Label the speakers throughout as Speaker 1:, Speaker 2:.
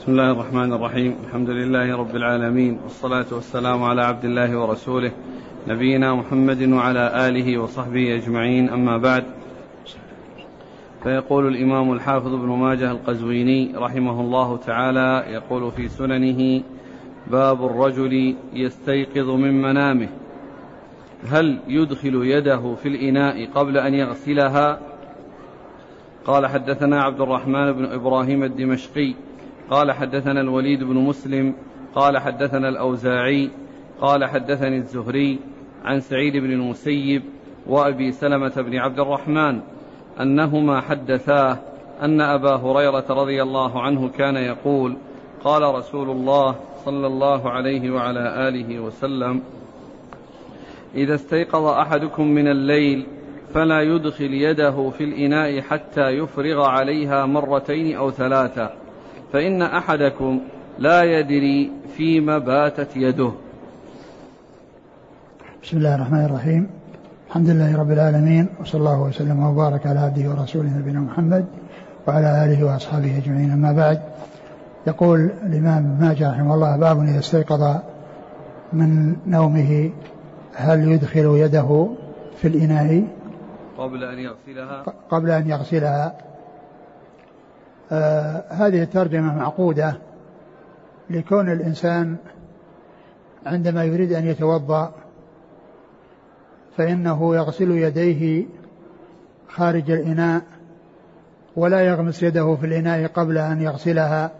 Speaker 1: بسم الله الرحمن الرحيم الحمد لله رب العالمين والصلاة والسلام على عبد الله ورسوله نبينا محمد وعلى آله وصحبه أجمعين أما بعد فيقول الإمام الحافظ ابن ماجه القزويني رحمه الله تعالى يقول في سننه باب الرجل يستيقظ من منامه هل يدخل يده في الإناء قبل أن يغسلها قال حدثنا عبد الرحمن بن إبراهيم الدمشقي قال حدثنا الوليد بن مسلم قال حدثنا الأوزاعي قال حدثني الزهري عن سعيد بن المسيب وأبي سلمة بن عبد الرحمن أنهما حدثاه أن أبا هريرة رضي الله عنه كان يقول قال رسول الله صلى الله عليه وعلى آله وسلم إذا استيقظ أحدكم من الليل فلا يدخل يده في الإناء حتى يفرغ عليها مرتين أو ثلاثة فإن أحدكم لا يدري فيما باتت يده.
Speaker 2: بسم الله الرحمن الرحيم. الحمد لله رب العالمين وصلى الله وسلم وبارك على عبده ورسوله نبينا محمد وعلى آله وأصحابه أجمعين. أما بعد يقول الإمام ماجه رحمه الله باب إذا استيقظ من نومه هل يدخل يده في الإناء؟
Speaker 1: قبل أن يغسلها.
Speaker 2: قبل أن يغسلها. آه هذه الترجمة معقودة لكون الإنسان عندما يريد أن يتوضأ فإنه يغسل يديه خارج الإناء ولا يغمس يده في الإناء قبل أن يغسلها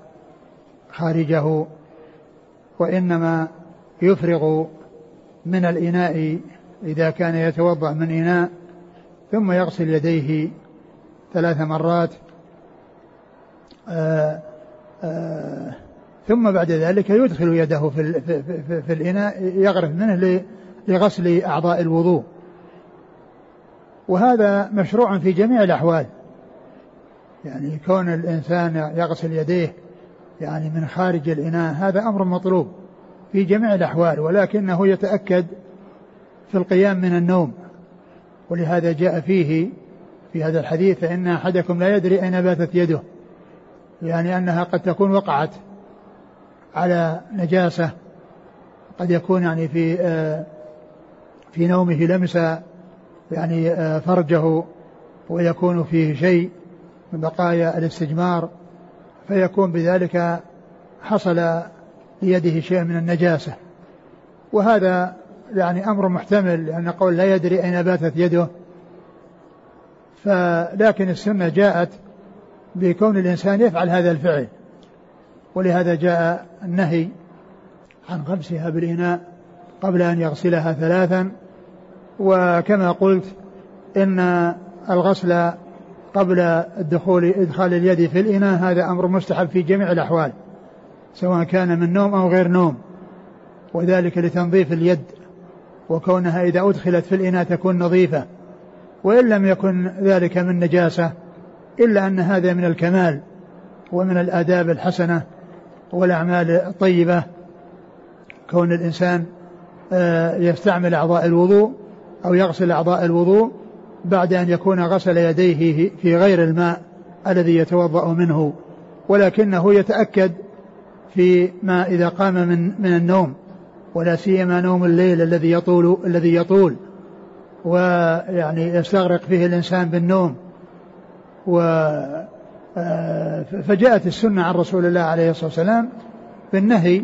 Speaker 2: خارجه وإنما يفرغ من الإناء إذا كان يتوضأ من إناء ثم يغسل يديه ثلاث مرات ثم بعد ذلك يدخل يده في, في, في, في الإناء يغرف منه لغسل أعضاء الوضوء. وهذا مشروع في جميع الأحوال. يعني كون الإنسان يغسل يديه يعني من خارج الإناء هذا أمر مطلوب في جميع الأحوال ولكنه يتأكد في القيام من النوم. ولهذا جاء فيه في هذا الحديث فإن أحدكم لا يدري أين باتت يده. يعني أنها قد تكون وقعت على نجاسة قد يكون يعني في في نومه لمس يعني فرجه ويكون فيه شيء من بقايا الاستجمار فيكون بذلك حصل ليده شيء من النجاسة. وهذا يعني أمر محتمل لأن قول لا يدري أين باتت يده. فلكن السنة جاءت بكون الإنسان يفعل هذا الفعل. ولهذا جاء النهي عن غمسها بالإناء قبل أن يغسلها ثلاثا. وكما قلت إن الغسل قبل الدخول إدخال اليد في الإناء هذا أمر مستحب في جميع الأحوال سواء كان من نوم أو غير نوم. وذلك لتنظيف اليد وكونها إذا أدخلت في الإناء تكون نظيفة. وإن لم يكن ذلك من نجاسة إلا أن هذا من الكمال ومن الآداب الحسنة والأعمال الطيبة. كون الإنسان يستعمل أعضاء الوضوء أو يغسل أعضاء الوضوء بعد أن يكون غسل يديه في غير الماء الذي يتوضأ منه ولكنه يتأكد في ما إذا قام من من النوم ولا سيما نوم الليل الذي يطول الذي يطول ويعني يستغرق فيه الإنسان بالنوم. و فجاءت السنة عن رسول الله عليه الصلاة والسلام بالنهي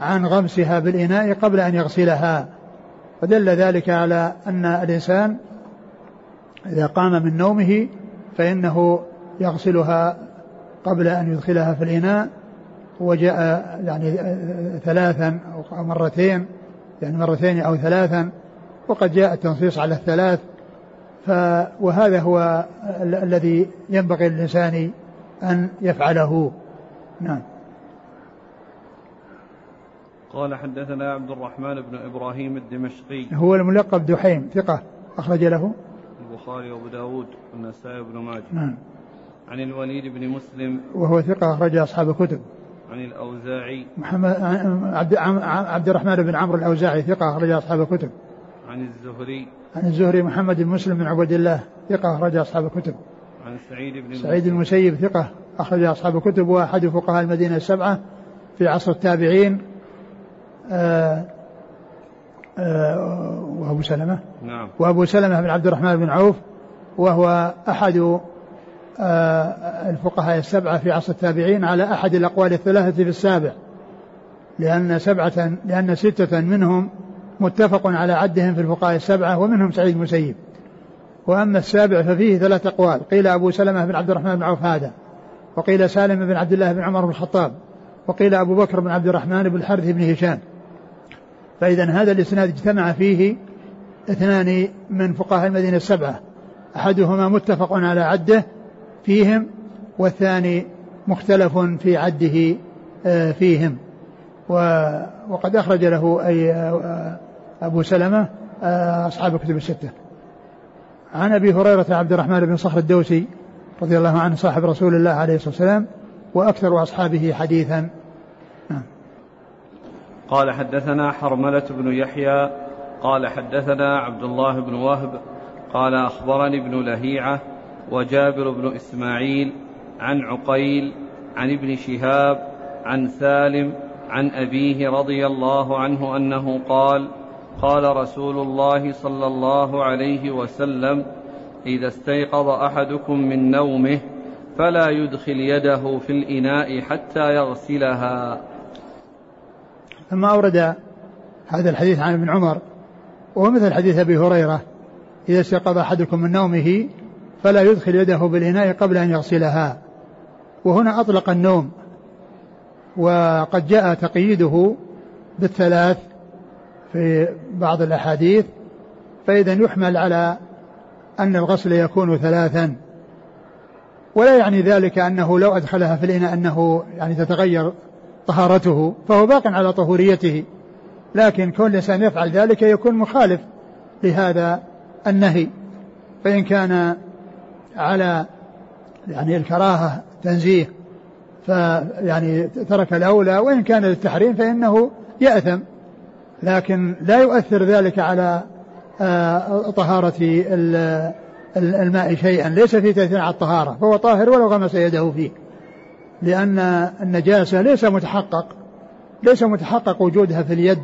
Speaker 2: عن غمسها بالإناء قبل أن يغسلها. فدل ذلك على أن الإنسان إذا قام من نومه فإنه يغسلها قبل أن يدخلها في الإناء. وجاء يعني ثلاثا أو مرتين يعني مرتين أو ثلاثا وقد جاء التنصيص على الثلاث. ف وهذا هو ال- الذي ينبغي للإنسان أن يفعله. نعم.
Speaker 1: قال حدثنا عبد الرحمن بن إبراهيم الدمشقي.
Speaker 2: هو الملقب دحيم ثقة أخرج له.
Speaker 1: البخاري وأبو داود والنسائي وابن ماجه.
Speaker 2: نعم.
Speaker 1: عن الوليد بن مسلم.
Speaker 2: وهو ثقة أخرج أصحاب الكتب.
Speaker 1: عن الأوزاعي.
Speaker 2: محمد عبد عبد الرحمن بن عمرو الأوزاعي ثقة أخرج أصحاب الكتب.
Speaker 1: عن الزهري.
Speaker 2: عن الزهري محمد بن مسلم بن عبد الله ثقة أخرج أصحاب الكتب.
Speaker 1: عن سعيد بن
Speaker 2: سعيد المسيب. ثقة أخرج أصحاب الكتب وأحد فقهاء المدينة السبعة في عصر التابعين. آآ آآ وأبو سلمة.
Speaker 1: نعم.
Speaker 2: وأبو سلمة بن عبد الرحمن بن عوف وهو أحد الفقهاء السبعة في عصر التابعين على أحد الأقوال الثلاثة في السابع. لأن سبعة لأن ستة منهم متفق على عدهم في الفقهاء السبعة ومنهم سعيد المسيب وأما السابع ففيه ثلاث أقوال. قيل أبو سلمة بن عبد الرحمن بن عوف هذا وقيل سالم بن عبد الله بن عمر بن الخطاب وقيل أبو بكر بن عبد الرحمن بن الحارث بن هشام. فإذا هذا الإسناد اجتمع فيه اثنان من فقهاء المدينة السبعة. أحدهما متفق على عده فيهم والثاني مختلف في عده آه، فيهم. وقد أخرج له أي آه، أبو سلمة آه، أصحاب الكتب الستة عن أبي هريرة عبد الرحمن بن صخر الدوسي رضي الله عنه صاحب رسول الله عليه الصلاة والسلام وأكثر أصحابه حديثا نعم.
Speaker 1: قال حدثنا حرملة بن يحيى قال حدثنا عبد الله بن وهب قال أخبرني ابن لهيعة وجابر بن إسماعيل عن عقيل عن ابن شهاب عن سالم عن أبيه رضي الله عنه أنه قال قال رسول الله صلى الله عليه وسلم إذا استيقظ أحدكم من نومه فلا يدخل يده في الإناء حتى يغسلها.
Speaker 2: ثم أورد هذا الحديث عن ابن عمر ومثل حديث أبي هريرة إذا استيقظ أحدكم من نومه فلا يدخل يده بالإناء قبل أن يغسلها. وهنا أطلق النوم وقد جاء تقييده بالثلاث في بعض الأحاديث فإذا يحمل على أن الغسل يكون ثلاثا. ولا يعني ذلك أنه لو أدخلها في الإناء أنه يعني تتغير طهارته فهو باق على طهوريته. لكن كون الإنسان يفعل ذلك يكون مخالف لهذا النهي. فإن كان على يعني الكراهة تنزيه فيعني ترك الأولى وإن كان للتحريم فإنه يأثم. لكن لا يؤثر ذلك على آه، طهارة الماء شيئا. ليس في تأثير على الطهارة. فهو طاهر ولو غمس يده فيه. لأن النجاسة ليس متحقق. ليس متحقق وجودها في اليد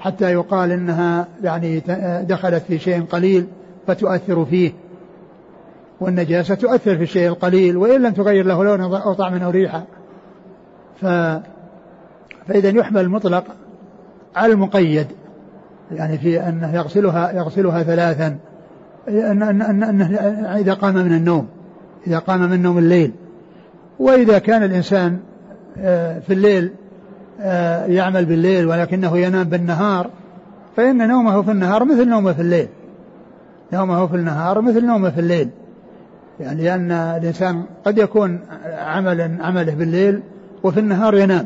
Speaker 2: حتى يقال إنها يعني دخلت في شيء قليل فتؤثر فيه. والنجاسة تؤثر في الشيء القليل وإن لم تغير له لون أو طعما أو ريحا ف فإذا يحمل المطلق على المقيد يعني في أنه يغسلها يغسلها ثلاثا أن أن أن أنه إذا قام من النوم إذا قام من نوم الليل. وإذا كان الإنسان آه، في الليل آه، يعمل بالليل ولكنه ينام بالنهار فإن نومه في النهار مثل نومه في الليل. نومه في النهار مثل نومه في الليل. يعني لأن الإنسان قد يكون عملا عمله بالليل وفي النهار ينام.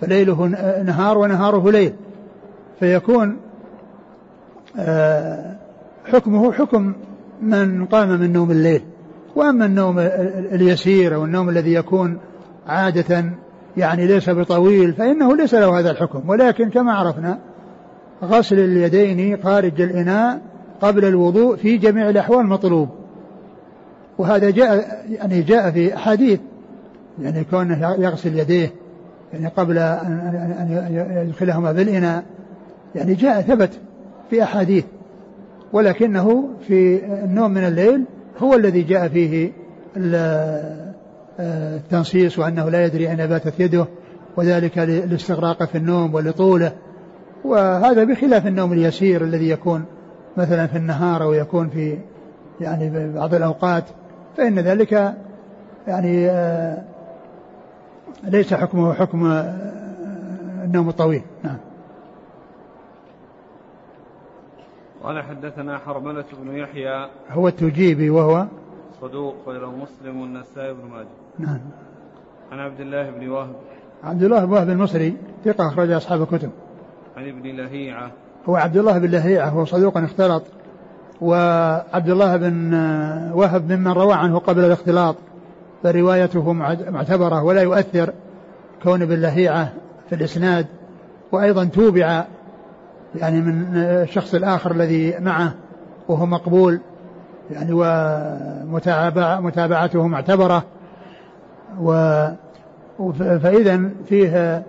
Speaker 2: فليله نهار ونهاره ليل. فيكون آه، حكمه حكم من قام من نوم الليل. وأما النوم اليسير أو النوم الذي يكون عادة يعني ليس بطويل فإنه ليس له هذا الحكم. ولكن كما عرفنا غسل اليدين خارج الإناء قبل الوضوء في جميع الأحوال مطلوب. وهذا جاء يعني جاء في أحاديث يعني كونه يغسل يديه يعني قبل أن يدخلهما بالإناء يعني جاء ثبت في أحاديث ولكنه في النوم من الليل هو الذي جاء فيه التنصيص وأنه لا يدري أين باتت يده وذلك لاستغراقه في النوم ولطوله. وهذا بخلاف النوم اليسير الذي يكون مثلا في النهار أو يكون في يعني بعض الأوقات فإن ذلك يعني آه، ليس حكمه حكم آه، النوم الطويل. نعم.
Speaker 1: قال حدثنا حرملة بن يحيى.
Speaker 2: هو التجيبي وهو
Speaker 1: صدوق وله مسلم والنسائي بن ماجه.
Speaker 2: نعم.
Speaker 1: عن عبد الله بن وهب.
Speaker 2: عبد الله بن وهب المصري ثقة أخرج أصحاب الكتب.
Speaker 1: عن ابن لهيعة.
Speaker 2: هو عبد الله بن لهيعة هو صدوق اختلط وعبد الله بن وهب ممن روى عنه قبل الاختلاط. فروايته معتبرة ولا يؤثر كون ابن لهيعة في الإسناد وأيضا توبع يعني من الشخص الآخر الذي معه وهو مقبول يعني ومتابعة متابعته معتبرة و فإذا فيه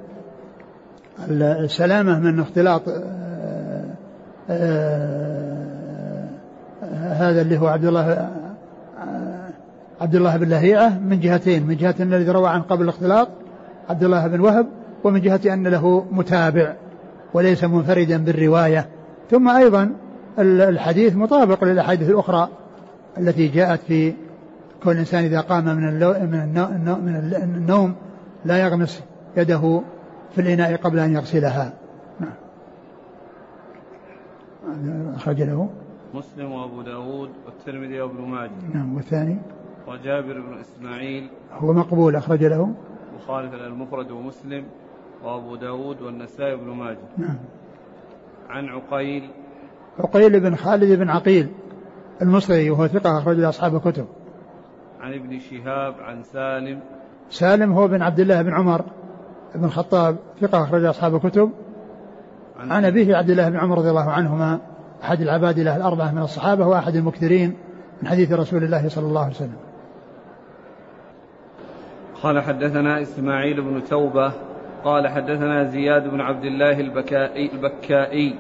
Speaker 2: السلامة من اختلاط آه، آه، هذا اللي هو عبد الله عبد الله بن لهيعة من جهتين من جهة أن الذي روى عن قبل الاختلاط عبد الله بن وهب ومن جهة أن له متابع وليس منفردا بالرواية. ثم أيضا الحديث مطابق للأحاديث الأخرى التي جاءت في كل إنسان إذا قام من من من النوم لا يغمس يده في الإناء قبل أن يغسلها. نعم. أخرج له.
Speaker 1: مسلم وأبو داود والترمذي وابن ماجه.
Speaker 2: نعم والثاني.
Speaker 1: وجابر بن إسماعيل.
Speaker 2: هو مقبول أخرج له.
Speaker 1: مخالف المفرد ومسلم وأبو داود والنسائي بن ماجه.
Speaker 2: نعم.
Speaker 1: عن عقيل.
Speaker 2: عقيل بن خالد بن عقيل المصري وهو ثقة أخرج أصحاب الكتب.
Speaker 1: عن ابن شهاب عن سالم.
Speaker 2: سالم هو بن عبد الله بن عمر بن الخطاب ثقة أخرج أصحاب الكتب. عن, عن أبيه عبد الله بن عمر رضي الله عنهما أحد العباد له الأربعة من الصحابة وأحد المكثرين من حديث رسول الله صلى الله عليه وسلم.
Speaker 1: قال حدثنا إسماعيل بن توبة قال حدثنا زياد بن عبد الله البكائي, البكائي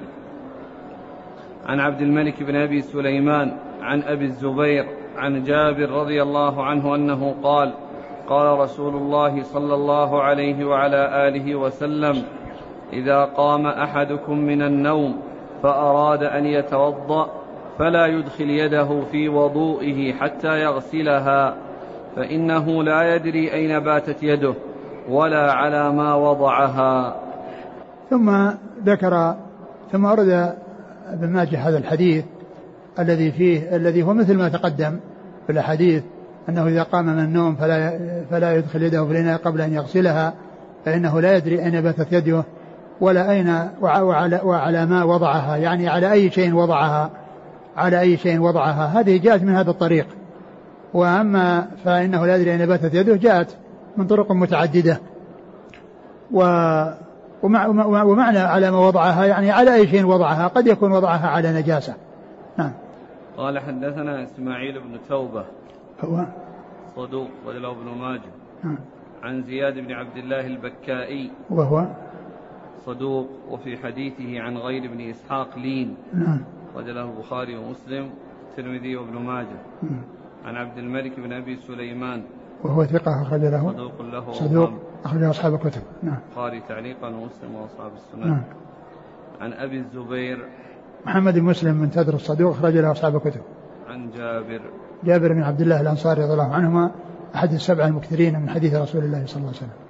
Speaker 1: عن عبد الملك بن أبي سليمان عن أبي الزبير عن جابر رضي الله عنه أنه قال قال رسول الله صلى الله عليه وعلى آله وسلم إذا قام أحدكم من النوم فأراد أن يتوضأ فلا يدخل يده في وضوئه حتى يغسلها. فإنه لا يدري أين باتت يده ولا على ما وضعها.
Speaker 2: ثم ذكر ثم أرد ابن ماجه هذا الحديث الذي فيه الذي هو مثل ما تقدم في الأحاديث أنه إذا قام من النوم فلا فلا يدخل يده في الإناء قبل أن يغسلها فإنه لا يدري أين باتت يده ولا أين وعلى, وعلى ما وضعها يعني على أي شيء وضعها على أي شيء وضعها. هذه جاءت من هذا الطريق. وأما فإنه لا يدري أين باتت يده جاءت من طرق متعددة. و ومعنى على ما وضعها يعني على أي شيء وضعها قد يكون وضعها على نجاسة. نعم.
Speaker 1: قال حدثنا إسماعيل بن توبة.
Speaker 2: هو؟
Speaker 1: صدوق وله ابن ماجه.
Speaker 2: نعم.
Speaker 1: عن زياد بن عبد الله البكائي.
Speaker 2: وهو؟
Speaker 1: صدوق وفي حديثه عن غير ابن إسحاق لين.
Speaker 2: نعم.
Speaker 1: رجله البخاري ومسلم الترمذي وابن ماجه.
Speaker 2: نعم.
Speaker 1: عن عبد الملك بن أبي سليمان.
Speaker 2: وهو ثقة أخرج له.
Speaker 1: صدوق له
Speaker 2: صدوق أخرج أصحاب الكتب. نعم.
Speaker 1: البخاري تعليقا ومسلم وأصحاب السنن
Speaker 2: نعم.
Speaker 1: عن أبي الزبير.
Speaker 2: محمد بن مسلم من تدر الصدوق أخرج له أصحاب الكتب.
Speaker 1: عن جابر.
Speaker 2: جابر بن عبد الله الأنصاري رضي الله عنهما أحد السبع المكثرين من حديث رسول الله صلى الله عليه وسلم.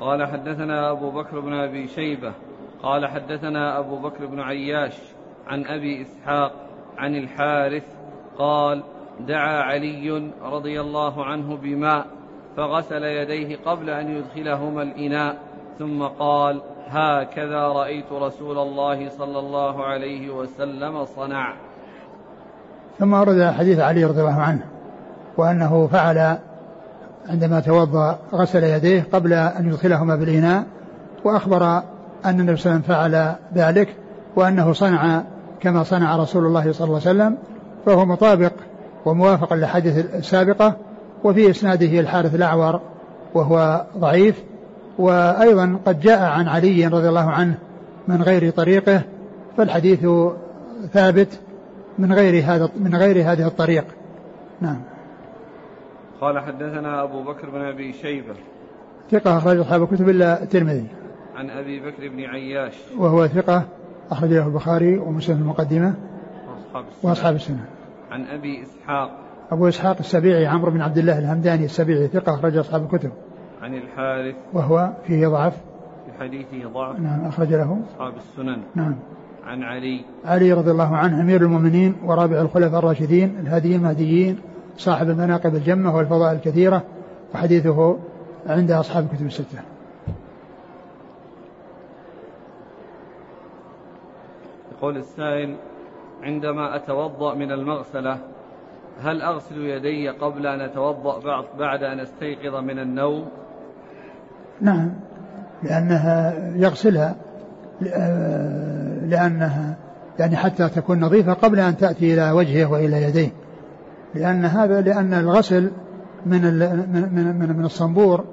Speaker 1: قال حدثنا أبو بكر بن أبي شيبة. قال حدثنا أبو بكر بن عياش عن أبي إسحاق عن الحارث. قال دعا علي رضي الله عنه بماء فغسل يديه قبل أن يدخلهما الإناء ثم قال هكذا رأيت رسول الله صلى الله عليه وسلم صنع.
Speaker 2: ثم ورد حديث علي رضي الله عنه وأنه فعل عندما توضأ غسل يديه قبل أن يدخلهما بالإناء وأخبر أن النبي صلى الله عليه وسلم فعل ذلك وأنه صنع كما صنع رسول الله صلى الله عليه وسلم فهو مطابق وموافق للحديث السابقة وفي إسناده الحارث الأعور وهو ضعيف. وأيضا قد جاء عن علي رضي الله عنه من غير طريقه فالحديث ثابت من غير هذا من غير هذه الطريق. نعم.
Speaker 1: قال حدثنا أبو بكر بن أبي شيبة.
Speaker 2: ثقة أخرج أصحاب الكتب إلا الترمذي.
Speaker 1: عن أبي بكر بن عياش.
Speaker 2: وهو ثقة أخرج له البخاري ومسلم المقدمة.
Speaker 1: وأصحاب السنة,
Speaker 2: وأصحاب السنة.
Speaker 1: عن أبي إسحاق.
Speaker 2: أبو إسحاق السبيعي عمرو بن عبد الله الهمداني السبيعي ثقة أخرج أصحاب الكتب.
Speaker 1: عن الحارث.
Speaker 2: وهو فيه ضعف.
Speaker 1: في حديثه ضعف.
Speaker 2: نعم أخرج له.
Speaker 1: أصحاب السنن.
Speaker 2: نعم.
Speaker 1: عن علي.
Speaker 2: علي رضي الله عنه أمير المؤمنين ورابع الخلفاء الراشدين الهاديين المهديين صاحب المناقب الجمة والفضائل الكثيرة وحديثه عند أصحاب الكتب الستة.
Speaker 1: يقول السائل عندما أتوضأ من المغسلة هل أغسل يدي قبل أن أتوضأ بعد أن أستيقظ من النوم؟
Speaker 2: نعم لأنها يغسلها لأنها يعني حتى تكون نظيفة قبل أن تأتي إلى وجهه وإلى يديه. لأن هذا لأن الغسل من من من, من الصنبور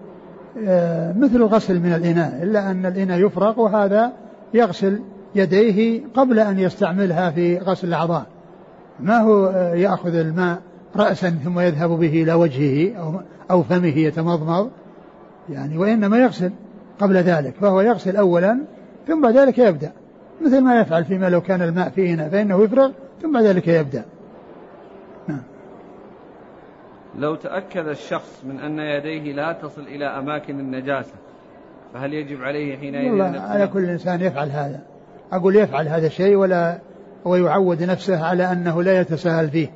Speaker 2: آه، مثل الغسل من الإناء إلا أن الإناء يفرغ وهذا يغسل يديه قبل أن يستعملها في غسل الأعضاء. ما هو آه، يأخذ الماء رأسا ثم يذهب به إلى وجهه أو أو فمه يتمضمض يعني وإنما يغسل قبل ذلك فهو يغسل أولا ثم بعد ذلك يبدأ. مثل ما يفعل فيما لو كان الماء في إناء فإنه يفرغ ثم بعد ذلك يبدأ. نعم.
Speaker 1: لو تأكد الشخص من أن يديه لا تصل إلى أماكن النجاسة فهل يجب عليه حينئذ
Speaker 2: والله على كل إنسان يفعل هذا. أقول يفعل هذا الشيء ولا ويعود نفسه على أنه لا يتساهل فيه.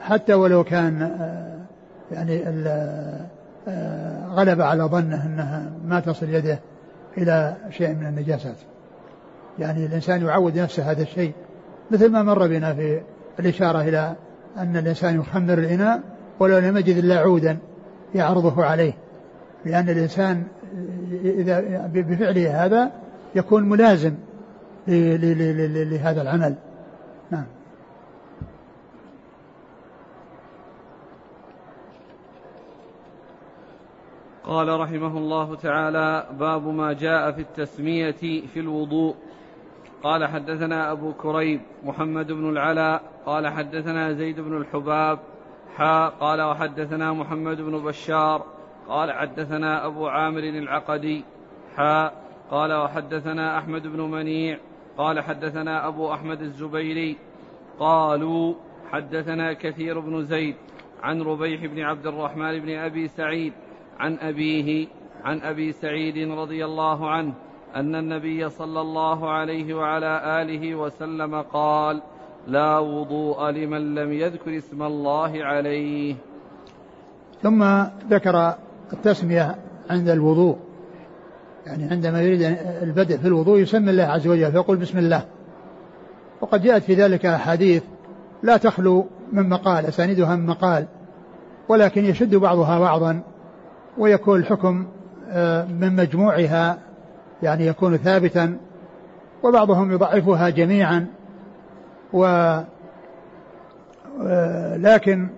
Speaker 2: حتى ولو كان آه، يعني آه، غلب على ظنه أنها ما تصل يده إلى شيء من النجاسات. يعني الإنسان يعود نفسه هذا الشيء مثل ما مر بنا في الإشارة إلى أن الإنسان يخمر الإناء ولو لم يجد إلا عودا يعرضه عليه. لأن الإنسان إذا بفعله هذا يكون ملازم لهذا العمل. نعم.
Speaker 1: قال رحمه الله تعالى باب ما جاء في التسمية في الوضوء. قال حدثنا أبو كريب محمد بن العلاء. قال حدثنا زيد بن الحباب حا قال وحدثنا محمد بن بشار. قال حدثنا أبو عامر العقدي حا قال وحدثنا أحمد بن منيع قال حدثنا أبو أحمد الزبيري قالوا حدثنا كثير بن زيد عن ربيح بن عبد الرحمن بن أبي سعيد عن أبيه عن أبي سعيد رضي الله عنه أن النبي صلى الله عليه وعلى آله وسلم قال لا وضوء لمن لم يذكر اسم الله عليه.
Speaker 2: ثم ذكر التسمية عند الوضوء. يعني عندما يريد البدء في الوضوء يسمي الله عز وجل فيقول بسم الله. وقد جاءت في ذلك أحاديث لا تخلو من مقال أساندها من مقال ولكن يشد بعضها بعضا ويكون الحكم آه، من مجموعها يعني يكون ثابتا وبعضهم يضعفها جميعا و آه، لكن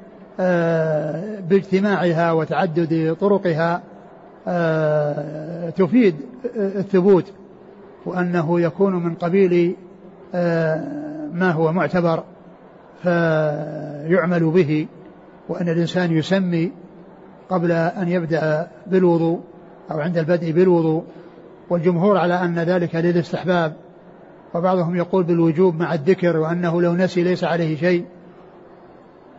Speaker 2: آه، باجتماعها وتعدد طرقها تفيد الثبوت وأنه يكون من قبيل ما هو معتبر فيعمل به وأن الإنسان يسمي قبل أن يبدأ بالوضوء أو عند البدء بالوضوء. والجمهور على أن ذلك للاستحباب وبعضهم يقول بالوجوب مع الذكر وأنه لو نسي ليس عليه شيء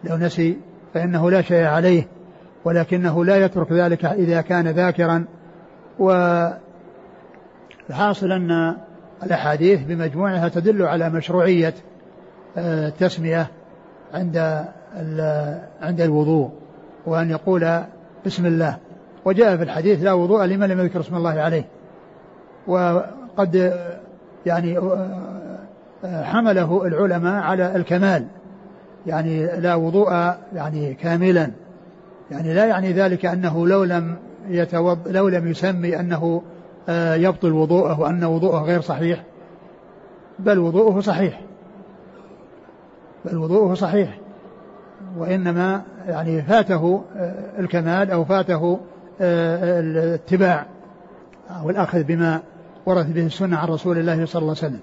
Speaker 2: لو نسي فإنه لا شيء عليه. ولكنه لا يترك ذلك إذا كان ذاكرا. والحاصل أن الأحاديث بمجموعها تدل على مشروعية آه، التسمية عند عند الوضوء وأن يقول بسم الله. وجاء في الحديث لا وضوء لمن لم يذكر اسم الله عليه. وقد يعني حمله العلماء على الكمال. يعني لا وضوء يعني كاملا. يعني لا يعني ذلك أنه لو لم يتوض لو لم يسمي أنه آه، يبطل وضوءه وأن وضوءه غير صحيح بل وضوءه صحيح. بل وضوءه صحيح. وإنما يعني فاته آه، الكمال أو فاته آه، الاتباع أو الأخذ بما ورث به السنة عن رسول الله صلى الله عليه وسلم.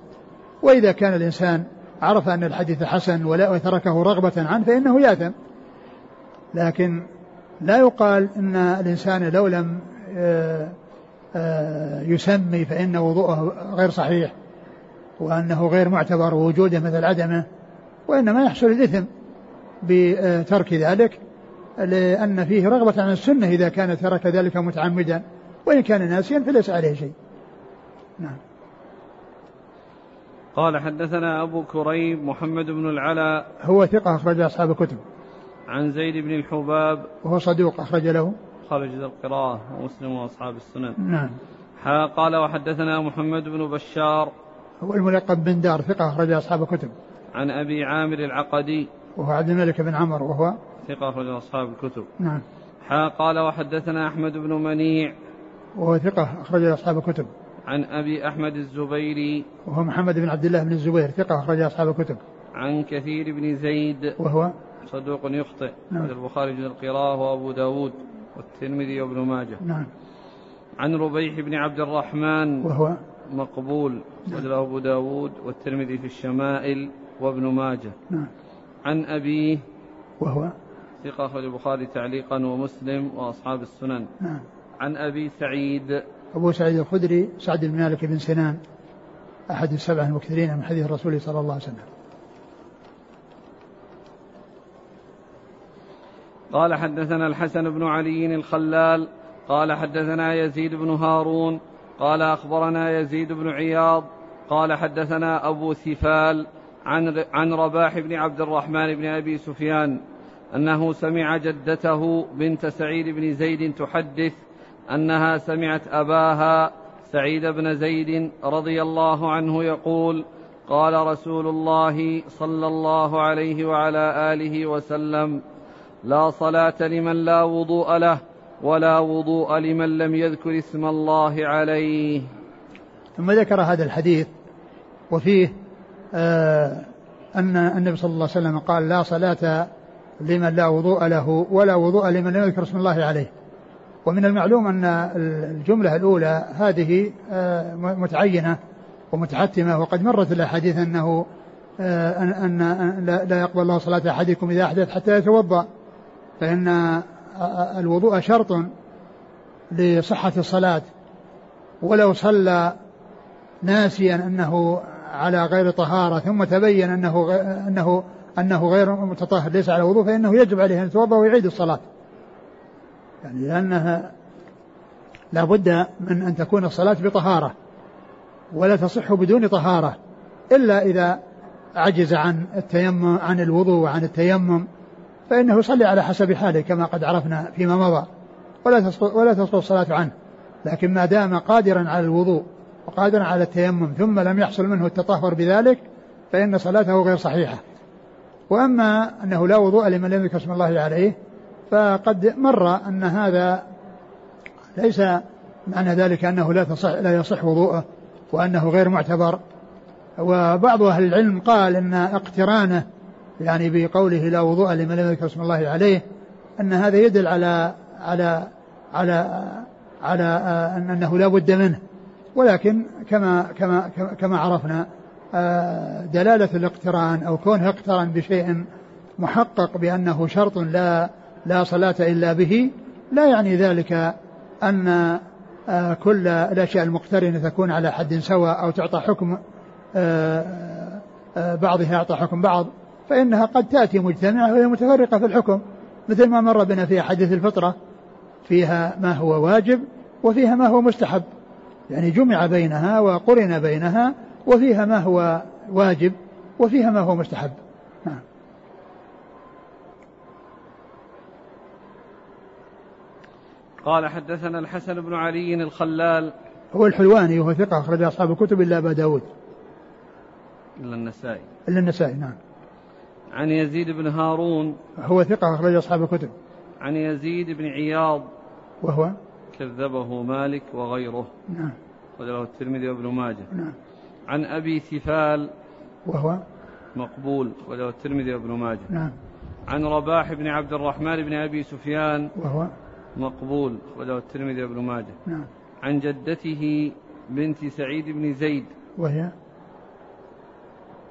Speaker 2: وإذا كان الإنسان عرف أن الحديث حسن ولا وتركه رغبة عنه فإنه يأثم. لكن لا يقال أن الإنسان لو لم آه، آه، يسمي فإن وضوءه غير صحيح وأنه غير معتبر ووجوده مثل عدمه وإنما يحصل الإثم بترك ذلك لأن فيه رغبة عن السنة إذا كان ترك ذلك متعمدا وإن كان ناسيا فليس عليه شيء. نعم.
Speaker 1: قال حدثنا أبو كريب محمد بن العلاء.
Speaker 2: هو ثقة أخرج أصحاب الكتب.
Speaker 1: عن زيد بن الحباب.
Speaker 2: وهو صدوق أخرج له.
Speaker 1: خرج القراءة ومسلم وأصحاب السنن
Speaker 2: نعم.
Speaker 1: قال وحدثنا محمد بن بشار.
Speaker 2: هو الملقب بن دار ثقة أخرج أصحاب الكتب.
Speaker 1: عن أبي عامر العقدي.
Speaker 2: وهو عبد الملك بن عمر وهو
Speaker 1: ثقة أخرج أصحاب الكتب.
Speaker 2: نعم.
Speaker 1: قال وحدثنا أحمد بن منيع.
Speaker 2: وهو ثقة أخرج أصحاب الكتب.
Speaker 1: عن أبي أحمد الزبيري.
Speaker 2: وهو محمد بن عبد الله بن الزبير ثقة أخرج أصحاب الكتب.
Speaker 1: عن كثير بن زيد.
Speaker 2: وهو
Speaker 1: صدوق يخطئ.
Speaker 2: نعم.
Speaker 1: البخاري في القراءة وأبو داود والترمذي وابن ماجه.
Speaker 2: نعم.
Speaker 1: عن ربيح بن عبد الرحمن
Speaker 2: وهو
Speaker 1: مقبول. وله أبو داود والترمذي في الشمائل وابن ماجه.
Speaker 2: نعم.
Speaker 1: عن أبيه
Speaker 2: وهو
Speaker 1: ثقة أخرج البخاري تعليقا ومسلم وأصحاب السنن.
Speaker 2: نعم.
Speaker 1: عن أبي سعيد
Speaker 2: أبو سعيد الخدري سعد بن مالك بن سنان أحد السبعة المكثرين من حديث الرسول صلى الله عليه وسلم.
Speaker 1: قال حدثنا الحسن بن علي الخلال قال حدثنا يزيد بن هارون قال أخبرنا يزيد بن عياض قال حدثنا أبو ثفال عن عن رباح بن عبد الرحمن بن أبي سفيان أنه سمع جدته بنت سعيد بن زيد تحدث أنها سمعت أباها سعيد بن زيد رضي الله عنه يقول قال رسول الله صلى الله عليه وعلى آله وسلم لا صلاة لمن لا وضوء له ولا وضوء لمن لم يذكر اسم الله عليه.
Speaker 2: ثم ذكر هذا الحديث وفيه آه أن النبي صلى الله عليه وسلم قال لا صلاة لمن لا وضوء له ولا وضوء لمن لم يذكر اسم الله عليه. ومن المعلوم أن الجملة الأولى هذه آه متعينة ومتحتمة وقد مرت الأحاديث أنه آه أن, أن لا يقبل الله صلاة أحدكم إذا أحدث حتى يتوضأ. فإن الوضوء شرط لصحة الصلاة. ولو صلى ناسيا أنه على غير طهارة ثم تبين أنه أنه أنه غير متطهر ليس على وضوء فإنه يجب عليه أن يتوضأ ويعيد الصلاة. يعني لأنها لا بد من أن تكون الصلاة بطهارة ولا تصح بدون طهارة إلا إذا عجز عن التيمم عن الوضوء وعن التيمم. فإنه يصلي على حسب حاله كما قد عرفنا فيما مضى. ولا تسقط ولا تسقط الصلاة عنه. لكن ما دام قادرا على الوضوء وقادرا على التيمم ثم لم يحصل منه التطهر بذلك فإن صلاته غير صحيحة. وأما أنه لا وضوء لمن لم يذكر اسم الله عليه فقد مر أن هذا ليس معنى ذلك أنه لا تصح لا يصح وضوءه وأنه غير معتبر. وبعض أهل العلم قال أن اقترانه يعني بقوله لا وضوء لمن لم يذكر اسم الله عليه أن هذا يدل على على على على أن أنه لا بد منه. ولكن كما كما كما عرفنا دلالة الاقتران أو كونه اقترن بشيء محقق بأنه شرط لا لا صلاة إلا به لا يعني ذلك أن كل الأشياء المقترنة تكون على حد سواء أو تعطى حكم بعضها يعطى حكم بعض. فإنها قد تأتي مجتمعة وهي متفرقة في الحكم مثل ما مر بنا في حديث الفطرة فيها ما هو واجب وفيها ما هو مستحب. يعني جمع بينها وقرن بينها وفيها ما هو واجب وفيها ما هو مستحب. نعم.
Speaker 1: قال حدثنا الحسن بن علي الخلال.
Speaker 2: هو الحلواني وهو ثقة أخرج أصحاب الكتب إلا أبا داود.
Speaker 1: إلا النسائي.
Speaker 2: إلا النسائي نعم.
Speaker 1: عن يزيد بن هارون.
Speaker 2: هو ثقة أخرج أصحاب الكتب.
Speaker 1: عن يزيد بن عياض.
Speaker 2: وهو؟
Speaker 1: كذبه مالك وغيره.
Speaker 2: نعم.
Speaker 1: وله الترمذي وابن ماجه.
Speaker 2: نعم.
Speaker 1: عن أبي ثفال
Speaker 2: وهو؟
Speaker 1: مقبول. وله الترمذي وابن ماجه.
Speaker 2: نعم.
Speaker 1: عن رباح بن عبد الرحمن بن أبي سفيان.
Speaker 2: وهو؟
Speaker 1: مقبول. وله الترمذي وابن ماجه.
Speaker 2: نعم.
Speaker 1: عن جدته بنت سعيد بن زيد.
Speaker 2: وهي؟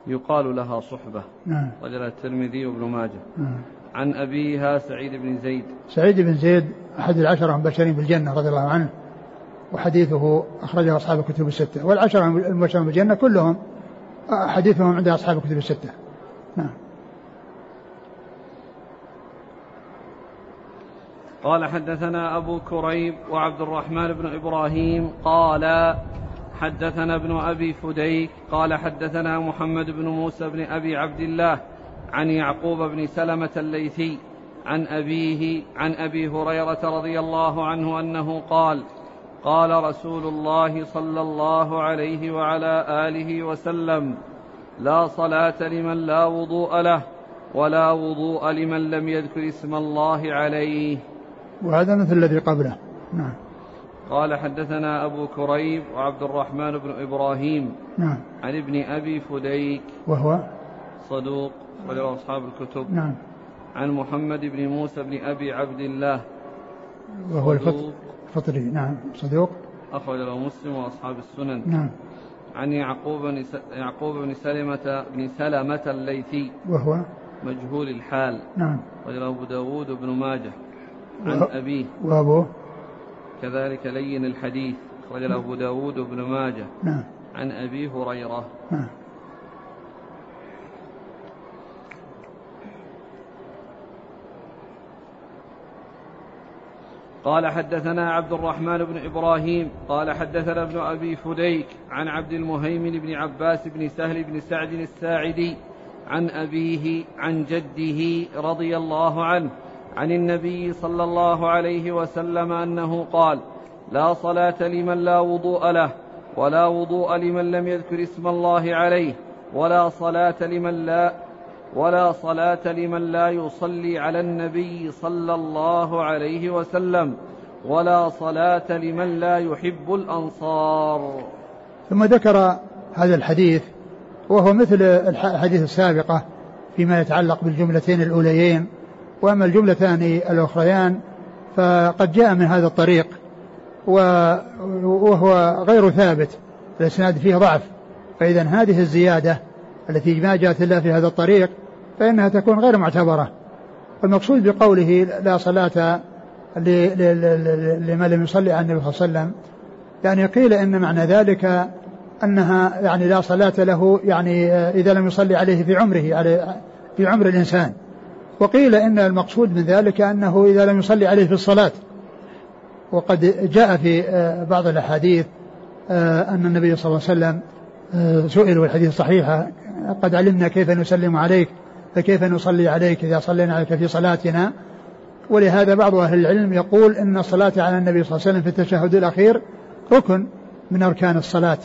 Speaker 1: يقال لها صحبة.
Speaker 2: نعم.
Speaker 1: وجل الترمذي وابن ماجه.
Speaker 2: نعم.
Speaker 1: عن أبيها سعيد بن زيد.
Speaker 2: سعيد بن زيد أحد العشرة المبشرين بالجنة رضي الله عنه وحديثه أخرجه أصحاب الكتب الستة. والعشرة المبشرين بالجنة كلهم حديثهم عند أصحاب الكتب الستة. نعم.
Speaker 1: قال حدثنا أبو كريب وعبد الرحمن بن إبراهيم قال حدثنا ابن أبي فديك قال حدثنا محمد بن موسى بن أبي عبد الله عن يعقوب بن سلمة الليثي عن أبيه عن أبي هريرة رضي الله عنه أنه قال قال رسول الله صلى الله عليه وعلى آله وسلم لا صلاة لمن لا وضوء له ولا وضوء لمن لم يذكر اسم الله عليه.
Speaker 2: وهذا مثل الذي قبله. نعم.
Speaker 1: قال حدثنا أبو كريب وعبد الرحمن بن إبراهيم
Speaker 2: نعم.
Speaker 1: عن ابن أبي فديك
Speaker 2: وهو
Speaker 1: صدوق وله أصحاب الكتب.
Speaker 2: نعم.
Speaker 1: عن محمد بن موسى بن أبي عبد الله.
Speaker 2: وهو الفطري نعم. صدوق.
Speaker 1: أخرج له مسلم وأصحاب السنن.
Speaker 2: نعم.
Speaker 1: عن يعقوب بن. يعقوب بن سلمة بن سلمة الليثي.
Speaker 2: وهو
Speaker 1: مجهول الحال.
Speaker 2: نعم.
Speaker 1: وله أبو داود بن ماجه. عن أبيه.
Speaker 2: وأبوه.
Speaker 1: كذلك لين الحديث أخرج له أبو داود بن ماجه.
Speaker 2: نعم.
Speaker 1: عن أبي هريرة.
Speaker 2: نعم.
Speaker 1: قال حدثنا عبد الرحمن بن إبراهيم قال حدثنا ابن أبي فديك عن عبد المهيمن بن عباس بن سهل بن سعد الساعدي عن أبيه عن جده رضي الله عنه. عن النبي صلى الله عليه وسلم أنه قال لا صلاة لمن لا وضوء له ولا وضوء لمن لم يذكر اسم الله عليه ولا صلاة لمن لا ولا صلاة لمن لا يصلي على النبي صلى الله عليه وسلم ولا صلاة لمن لا يحب الأنصار.
Speaker 2: ثم ذكر هذا الحديث وهو مثل الح- الحديث السابقة فيما يتعلق بالجملتين الأوليين وأما الجملتان الأخريان فقد جاء من هذا الطريق وهو غير ثابت الإسناد فيه ضعف فإذا هذه الزيادة التي ما جاءت إلا في هذا الطريق فإنها تكون غير معتبرة. والمقصود بقوله لا صلاة لمن لم يصلي على النبي صلى الله عليه وسلم يعني قيل إن معنى ذلك أنها يعني لا صلاة له يعني إذا لم يصلي عليه في عمره في عمر الإنسان. وقيل إن المقصود من ذلك أنه إذا لم يصلي عليه في الصلاة. وقد جاء في آه، بعض الأحاديث آه، أن النبي صلى الله عليه وسلم آه، سئل والحديث صحيحة قد علمنا كيف نسلم عليك فكيف نصلي عليك إذا صلينا عليك في صلاتنا؟ ولهذا بعض أهل العلم يقول إن الصلاة على النبي صلى الله عليه وسلم في التشهد الأخير ركن من أركان الصلاة.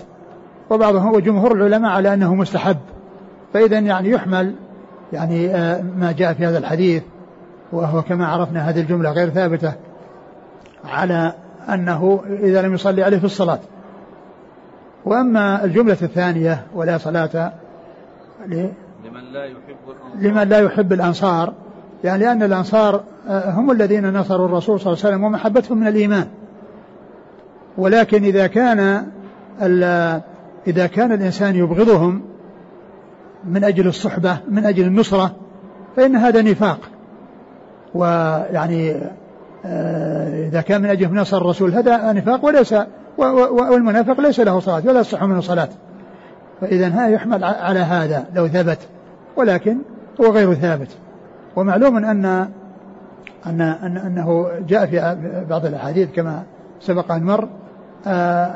Speaker 2: وبعضهم وجمهور العلماء على أنه مستحب. فإذا يعني يحمل يعني آه، ما جاء في هذا الحديث وهو كما عرفنا هذه الجملة غير ثابتة على أنه إذا لم يصلي عليه في الصلاة. وأما الجملة الثانية ولا صلاة
Speaker 1: لمن لا يحب الأنصار.
Speaker 2: لمن لا يحب الأنصار يعني لأن الأنصار آه، هم الذين نصروا الرسول صلى الله عليه وسلم ومحبتهم من الإيمان. ولكن إذا كان إذا كان الإنسان يبغضهم من أجل الصحبة من أجل النصرة فإن هذا نفاق. ويعني آه، إذا كان من أجل نصر الرسول هذا نفاق وليس والمنافق ليس له صلاة ولا يصح منه صلاة فإذا هذا يحمل على هذا لو ثبت. ولكن هو غير ثابت. ومعلوم أن أن أن أنه جاء في بعض الأحاديث كما سبق أن مر آه،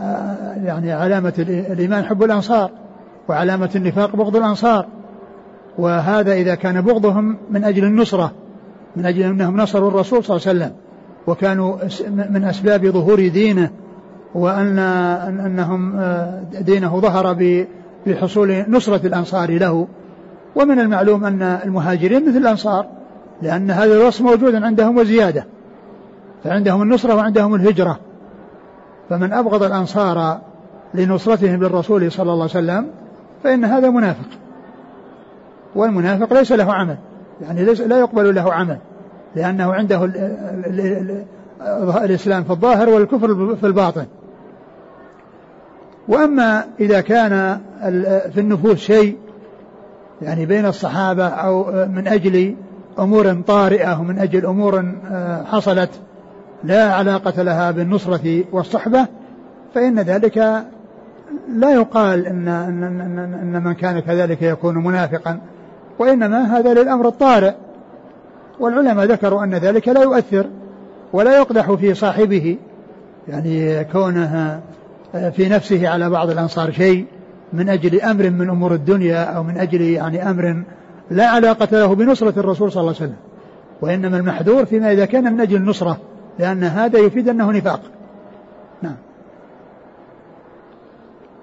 Speaker 2: آه، يعني علامة الإي- الإيمان حب الأنصار. وعلامة النفاق بغض الأنصار. وهذا إذا كان بغضهم من أجل النصرة من أجل أنهم نصروا الرسول صلى الله عليه وسلم وكانوا من أسباب ظهور دينه وأن أن- أنهم آه، دينه ظهر بحصول نصرة الأنصار له. ومن المعلوم أن المهاجرين مثل الأنصار لأن هذا الوصف موجود عندهم وزيادة. فعندهم النصرة وعندهم الهجرة. فمن أبغض الأنصار لنصرتهم للرسول صلى الله عليه وسلم فإن هذا منافق. والمنافق ليس له عمل. يعني ليس لا يقبل له عمل. لأنه عنده ال ال ال ال الإسلام في الظاهر والكفر في الباطن. وأما إذا كان في النفوس شيء يعني بين الصحابة أو من أجل أمور طارئة ومن أجل أمور آه، حصلت لا علاقة لها بالنصرة والصحبة فإن ذلك لا يقال إن, إن, إن, إن من كان كذلك يكون منافقا وإنما هذا للأمر الطارئ. والعلماء ذكروا أن ذلك لا يؤثر ولا يقدح في صاحبه يعني كونه في نفسه على بعض الأنصار شيء من أجل أمر من أمور الدنيا أو من أجل يعني أمر لا علاقة له بنصرة الرسول صلى الله عليه وسلم. وإنما المحذور فيما إذا كان من أجل النصرة لأن هذا يفيد أنه نفاق. نعم.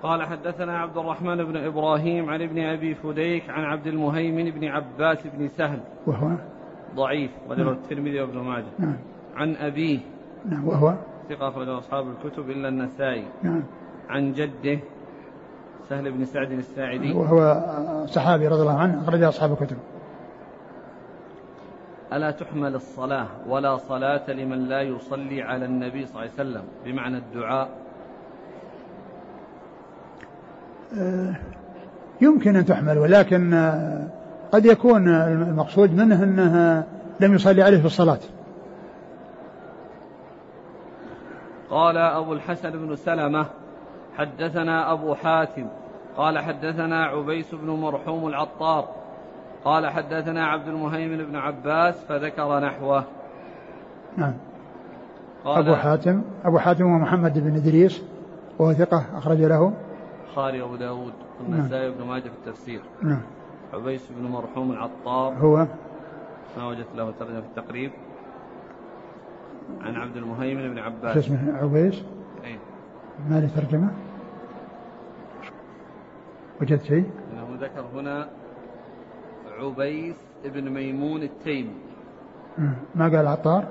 Speaker 1: قال حدثنا عبد الرحمن بن إبراهيم عن ابن أبي فديك عن عبد المهيمن بن عباس بن سهل.
Speaker 2: وهو؟
Speaker 1: ضعيف وله الترمذي وابن ماجه.
Speaker 2: نعم.
Speaker 1: عن أبيه.
Speaker 2: نعم وهو؟
Speaker 1: ثقة أخرجه أصحاب الكتب إلا النسائي.
Speaker 2: نعم.
Speaker 1: عن جده سهل بن سعد الساعدي.
Speaker 2: وهو صحابي رضي الله عنه أخرج أصحاب الكتب.
Speaker 1: ألا تحمل الصلاة ولا صلاة لمن لا يصلي على النبي صلى الله عليه وسلم؟ بمعنى الدعاء
Speaker 2: آه، يمكن أن تحمل ولكن آه، قد يكون المقصود منه أنه لم يصلي عليه في الصلاة.
Speaker 1: قال أبو الحسن بن سلمة حدثنا أبو حاتم قال حدثنا عبيس بن مرحوم العطار قال حدثنا عبد المهيمن بن عباس فذكر نحوه.
Speaker 2: نعم. قال أبو حاتم أبو حاتم هو محمد بن إدريس وهو ثقة أخرج له.
Speaker 1: البخاري وأبو داود والنسائي نعم. وابن ماجه في التفسير.
Speaker 2: نعم.
Speaker 1: عبيس بن مرحوم العطار.
Speaker 2: هو؟
Speaker 1: ما وجدت له ترجمة في التقريب. عن عبد المهيمن بن عباس.
Speaker 2: شو اسمه؟ عبيس؟
Speaker 1: اي
Speaker 2: ما له ترجمة؟ وجدت شيء؟
Speaker 1: إنه ذكر هنا عبيس بن ميمون التيمي.
Speaker 2: ما قال عطار؟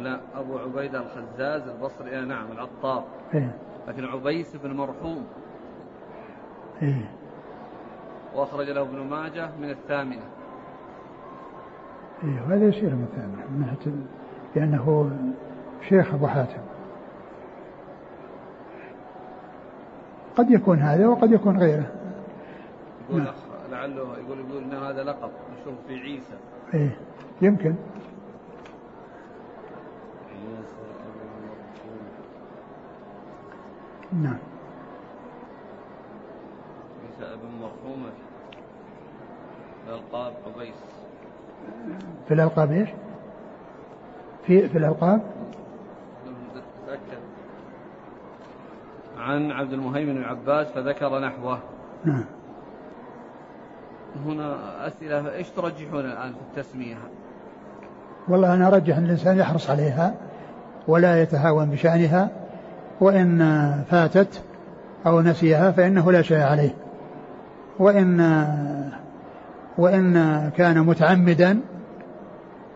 Speaker 1: لا أبو عبيدة الخزاز البصري. آه نعم العطار.
Speaker 2: إيه؟
Speaker 1: لكن عبيس بن مرحوم.
Speaker 2: إيه؟
Speaker 1: وأخرج له ابن ماجه من الثامنة.
Speaker 2: إيه هذا يصير من الثامنة من ناحية لأنه شيخ أبو حاتم. قد يكون هذا وقد يكون غيره.
Speaker 1: يقول نعم. لعله يقول يقول ان هذا لقب مشهور في عيسى.
Speaker 2: إيه يمكن. نعم.
Speaker 1: مرحومة الألقاب عبيس.
Speaker 2: في الألقاب إيش؟ في في الألقاب؟
Speaker 1: تأكد عن عبد المهيمن بن عباس فذكر نحوه.
Speaker 2: نعم.
Speaker 1: هنا أسئلة إيش ترجحون الآن في التسمية؟
Speaker 2: والله أنا أرجح أن الإنسان يحرص عليها ولا يتهاون بشأنها وإن فاتت أو نسيها فإنه لا شيء عليه. وإن وإن كان متعمدا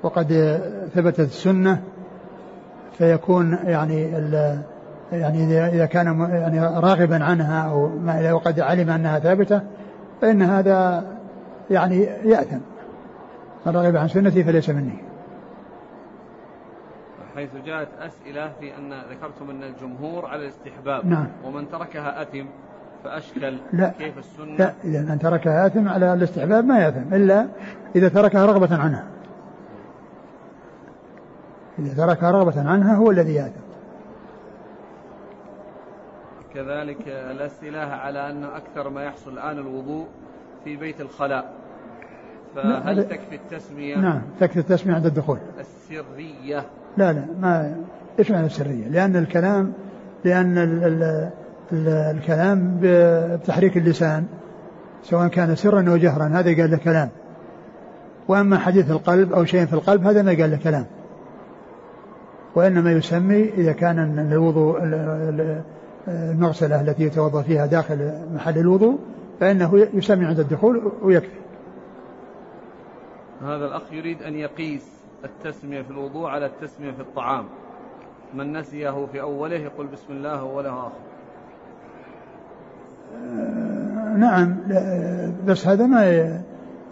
Speaker 2: وقد ثبتت السنة فيكون يعني يعني إذا كان يعني راغبا عنها أو ما وقد علم أنها ثابتة فإن هذا يعني يأثم. من رغب عن سنتي فليس مني.
Speaker 1: حيث جاءت أسئلة في أن ذكرتم أن الجمهور على الاستحباب
Speaker 2: نعم.
Speaker 1: ومن تركها أثم فأشكل
Speaker 2: لا.
Speaker 1: كيف السنة.
Speaker 2: لا إذا من تركها آثم على الاستحباب ما يأثم إلا إذا تركها رغبة عنها. إذا تركها رغبة عنها هو الذي يأثم.
Speaker 1: كذلك الأسئلة على أن أكثر ما يحصل الآن الوضوء في بيت الخلاء. فهل تكفي التسمية؟
Speaker 2: نعم تكفي التسمية عند الدخول.
Speaker 1: السرية.
Speaker 2: لا لا ما إيش معنى السرية؟ لأن الكلام لأن ال ال ال الكلام بتحريك اللسان سواء كان سرا أو جهرا هذا قال له كلام. وأما حديث القلب أو شيء في القلب هذا ما قال له كلام. وإنما يسمي إذا كان الوضوء المغسلة التي يتوضأ فيها داخل محل الوضوء فإنه يسمي عند الدخول ويكفي.
Speaker 1: هذا الأخ يريد أن يقيس التسمية في الوضوء على التسمية في الطعام. من نسيه في أوله يقول بسم الله وله آخر.
Speaker 2: نعم بس هذا ما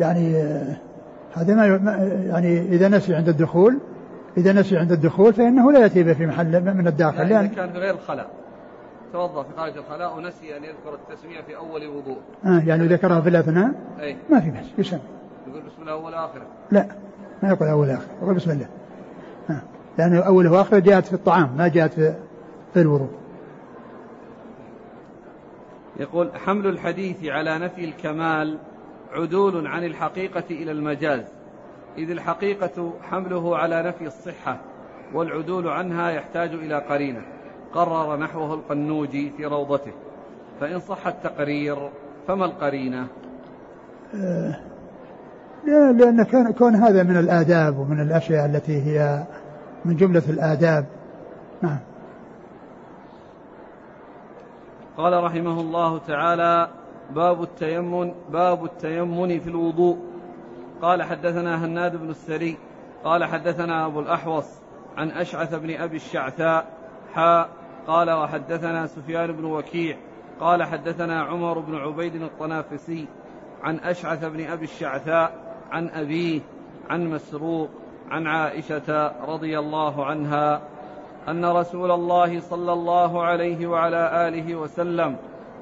Speaker 2: يعني هذا ما يعني إذا نسي عند الدخول إذا نسي عند الدخول فإنه لا يأتي به في محل من الداخل
Speaker 1: يعني إذا كان في غير الخلاء. توضأ في خارج الخلاء ونسي أن يذكر التسمية في أول وضوء
Speaker 2: آه يعني ذكرها في الأثناء
Speaker 1: أي.
Speaker 2: ما في بس يسمى.
Speaker 1: يقول بسم الله أول آخر.
Speaker 2: لا ما يقول أول آخر يقول بسم الله. آه. لأنه أوله وآخره جاءت في الطعام ما جاءت في, في الوضوء.
Speaker 1: يقول حمل الحديث على نفي الكمال عدول عن الحقيقة إلى المجاز إذ الحقيقة حمله على نفي الصحة والعدول عنها يحتاج إلى قرينة قرر نحوه القنوجي في روضته فإن صح التقرير فما القرينة؟
Speaker 2: آه لأن كان كون هذا من الآداب ومن الأشياء التي هي من جملة الآداب. نعم.
Speaker 1: قال رحمه الله تعالى باب التيمم باب التيمم في الوضوء. قال حدثنا هناد بن السري قال حدثنا أبو الأحوص عن أشعث بن أبي الشعثاء حاء قال وحدثنا سفيان بن وكيع قال حدثنا عمر بن عبيد الطنافسي عن أشعث بن أبي الشعثاء عن أبيه عن مسروق عن عائشة رضي الله عنها أن رسول الله صلى الله عليه وعلى آله وسلم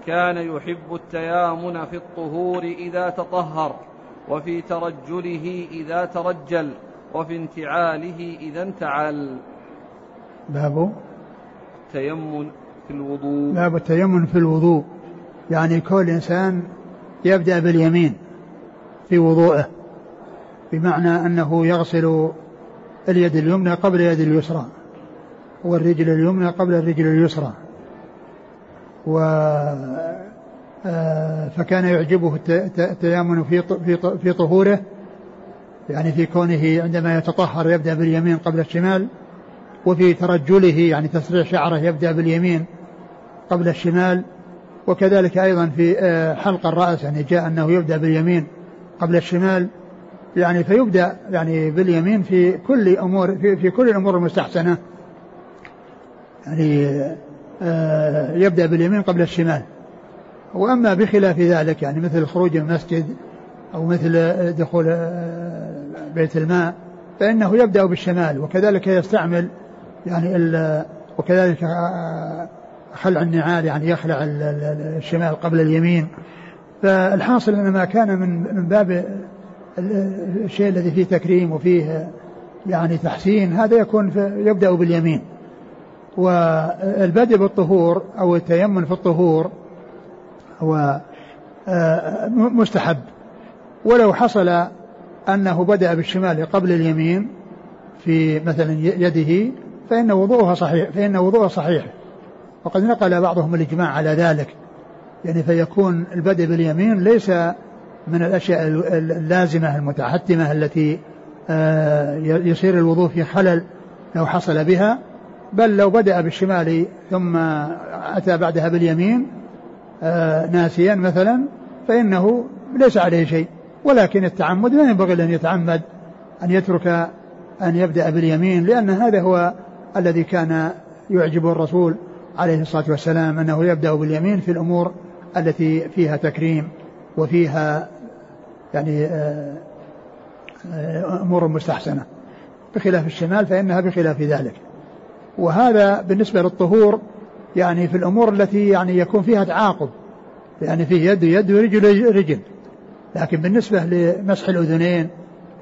Speaker 1: كان يحب التيامن في الطهور إذا تطهر وفي ترجله إذا ترجل وفي انتعاله إذا انتعل.
Speaker 2: باب؟
Speaker 1: التيمن في الوضوء.
Speaker 2: باب التيمن في الوضوء. يعني كل إنسان يبدأ باليمين في وضوءه بمعنى أنه يغسل اليد اليمنى قبل اليد اليسرى. والرجل اليمنى قبل الرجل اليسرى. و آه، فكان يعجبه التيامن في في طهوره يعني في كونه عندما يتطهر يبدأ باليمين قبل الشمال وفي ترجله يعني تسريع شعره يبدأ باليمين قبل الشمال وكذلك أيضا في آه، حلق الرأس يعني جاء أنه يبدأ باليمين قبل الشمال يعني فيبدأ يعني باليمين في كل أمور في, في كل الأمور المستحسنة. يعني آه، يبدأ باليمين قبل الشمال. وأما بخلاف ذلك يعني مثل خروج المسجد أو مثل دخول آه، بيت الماء فإنه يبدأ بالشمال وكذلك يستعمل يعني وكذلك آه، خلع النعال يعني يخلع الشمال قبل اليمين. فالحاصل أن ما كان من من باب الشيء الذي فيه تكريم وفيه يعني تحسين هذا يكون يبدأ باليمين. والبدء بالطهور أو التيمم في الطهور هو آه، مستحب. ولو حصل أنه بدأ بالشمال قبل اليمين في مثلا يده فإن وضوءها صحيح فإن وضوءه صحيح. وقد نقل بعضهم الإجماع على ذلك. يعني فيكون البدء باليمين ليس من الأشياء اللازمة المتحتمة التي آه، يصير الوضوء في خلل لو حصل بها. بل لو بدأ بالشمال ثم أتى بعدها باليمين آه، ناسيا مثلا فإنه ليس عليه شيء. ولكن التعمد لا ينبغي أن يتعمد أن يترك أن يبدأ باليمين لأن هذا هو الذي كان يعجب الرسول عليه الصلاة والسلام أنه يبدأ باليمين في الأمور التي فيها تكريم وفيها يعني آه، آه، أمور مستحسنة. بخلاف الشمال فإنها بخلاف ذلك. وهذا بالنسبة للطهور يعني في الأمور التي يعني يكون فيها تعاقب يعني فيه يد يد ورجل رجل. لكن بالنسبة لمسح الأذنين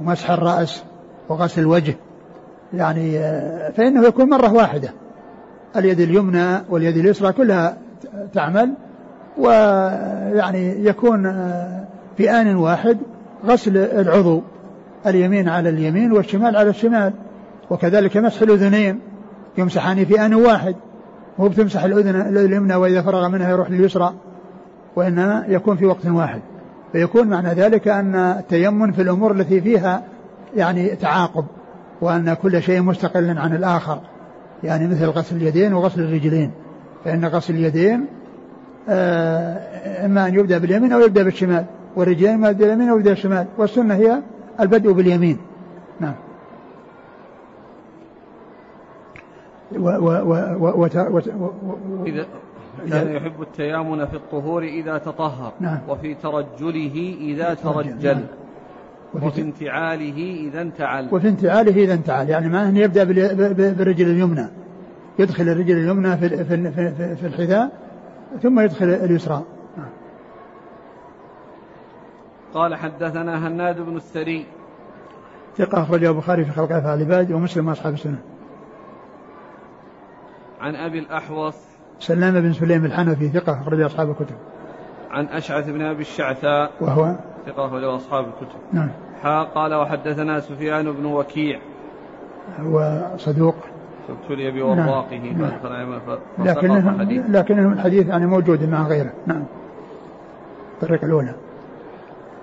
Speaker 2: ومسح الرأس وغسل الوجه يعني آه، فإنه يكون مرة واحدة. اليد اليمنى واليد اليسرى كلها تعمل ويعني يكون آه، في آن واحد غسل العضو اليمين على اليمين والشمال على الشمال وكذلك مسح الأذنين. يمسحان في آن واحد مو بتمسح الأذن اليمنى وإذا فرغ منها يروح لليسرى وإنما يكون في وقت واحد. فيكون معنى ذلك أن التيمم في الأمور التي فيها يعني تعاقب وأن كل شيء مستقل عن الآخر. يعني مثل غسل اليدين وغسل الرجلين. فإن غسل اليدين آه، إما أن يبدأ باليمين أو يبدأ بالشمال والرجلين إما يبدأ باليمين أو يبدأ بالشمال. والسنة هي البدء باليمين.
Speaker 1: و و و و إذا كان يحب التيامن في الطهور إذا تطهر نعم. وفي ترجله إذا ترجل نعم وفي انتعاله إذا انتعل.
Speaker 2: وفي انتعاله إذا انتعل يعني ما أن يبدأ بالرجل اليمنى. يدخل الرجل اليمنى في, في, الحذاء ثم يدخل اليسرى. نعم.
Speaker 1: قال حدثنا هناد بن السري.
Speaker 2: ثقة أخرجه البخاري في خلق أفعال العباد ومسلم وأصحاب السنة.
Speaker 1: عن أبي الأحوص
Speaker 2: سلام بن سليم الحنفي ثقة أخرج أصحاب الكتب.
Speaker 1: عن أشعث بن أبي الشعثاء
Speaker 2: وهو؟
Speaker 1: ثقة أخرج أصحاب الكتب.
Speaker 2: نعم.
Speaker 1: حا قال وحدثنا سفيان بن وكيع.
Speaker 2: هو صدوق.
Speaker 1: ابتلي بوراقه نعم.
Speaker 2: لكنه لكنه الحديث يعني موجود مع غيره. نعم. الطريقة الأولى.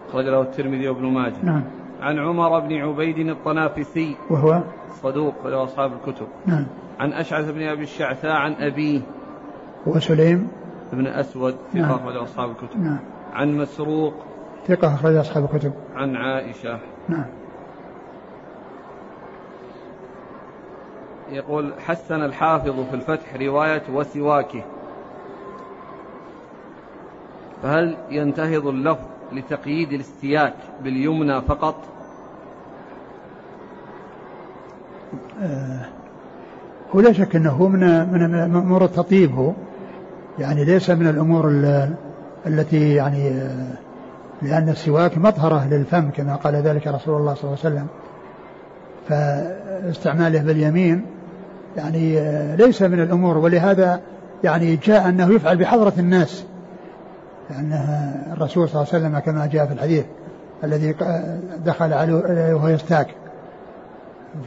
Speaker 1: أخرج له الترمذي وابن ماجه.
Speaker 2: نعم.
Speaker 1: عن عمر بن عبيد الطنافسي.
Speaker 2: وهو؟
Speaker 1: صدوق أصحاب الكتب.
Speaker 2: نعم.
Speaker 1: عن أشعث بن أبي الشعثاء عن أبيه.
Speaker 2: وسليم
Speaker 1: بن أسود ثقة نعم. أخرج أصحاب الكتب.
Speaker 2: نعم.
Speaker 1: عن مسروق.
Speaker 2: ثقة أخرج أصحاب الكتب.
Speaker 1: عن عائشة.
Speaker 2: نعم.
Speaker 1: يقول حسن الحافظ في الفتح رواية وسواكه. فهل ينتهض اللفظ لتقييد الاستياك باليمنى فقط؟
Speaker 2: آه. ولا شك إنه من من امور التطيب هو. يعني ليس من الأمور التي يعني لأن السواك مطهرة للفم كما قال ذلك رسول الله صلى الله عليه وسلم. فاستعماله باليمين يعني ليس من الأمور. ولهذا يعني جاء أنه يفعل بحضرة الناس. لأن الرسول صلى الله عليه وسلم كما جاء في الحديث الذي دخل عليه وهو يستاك.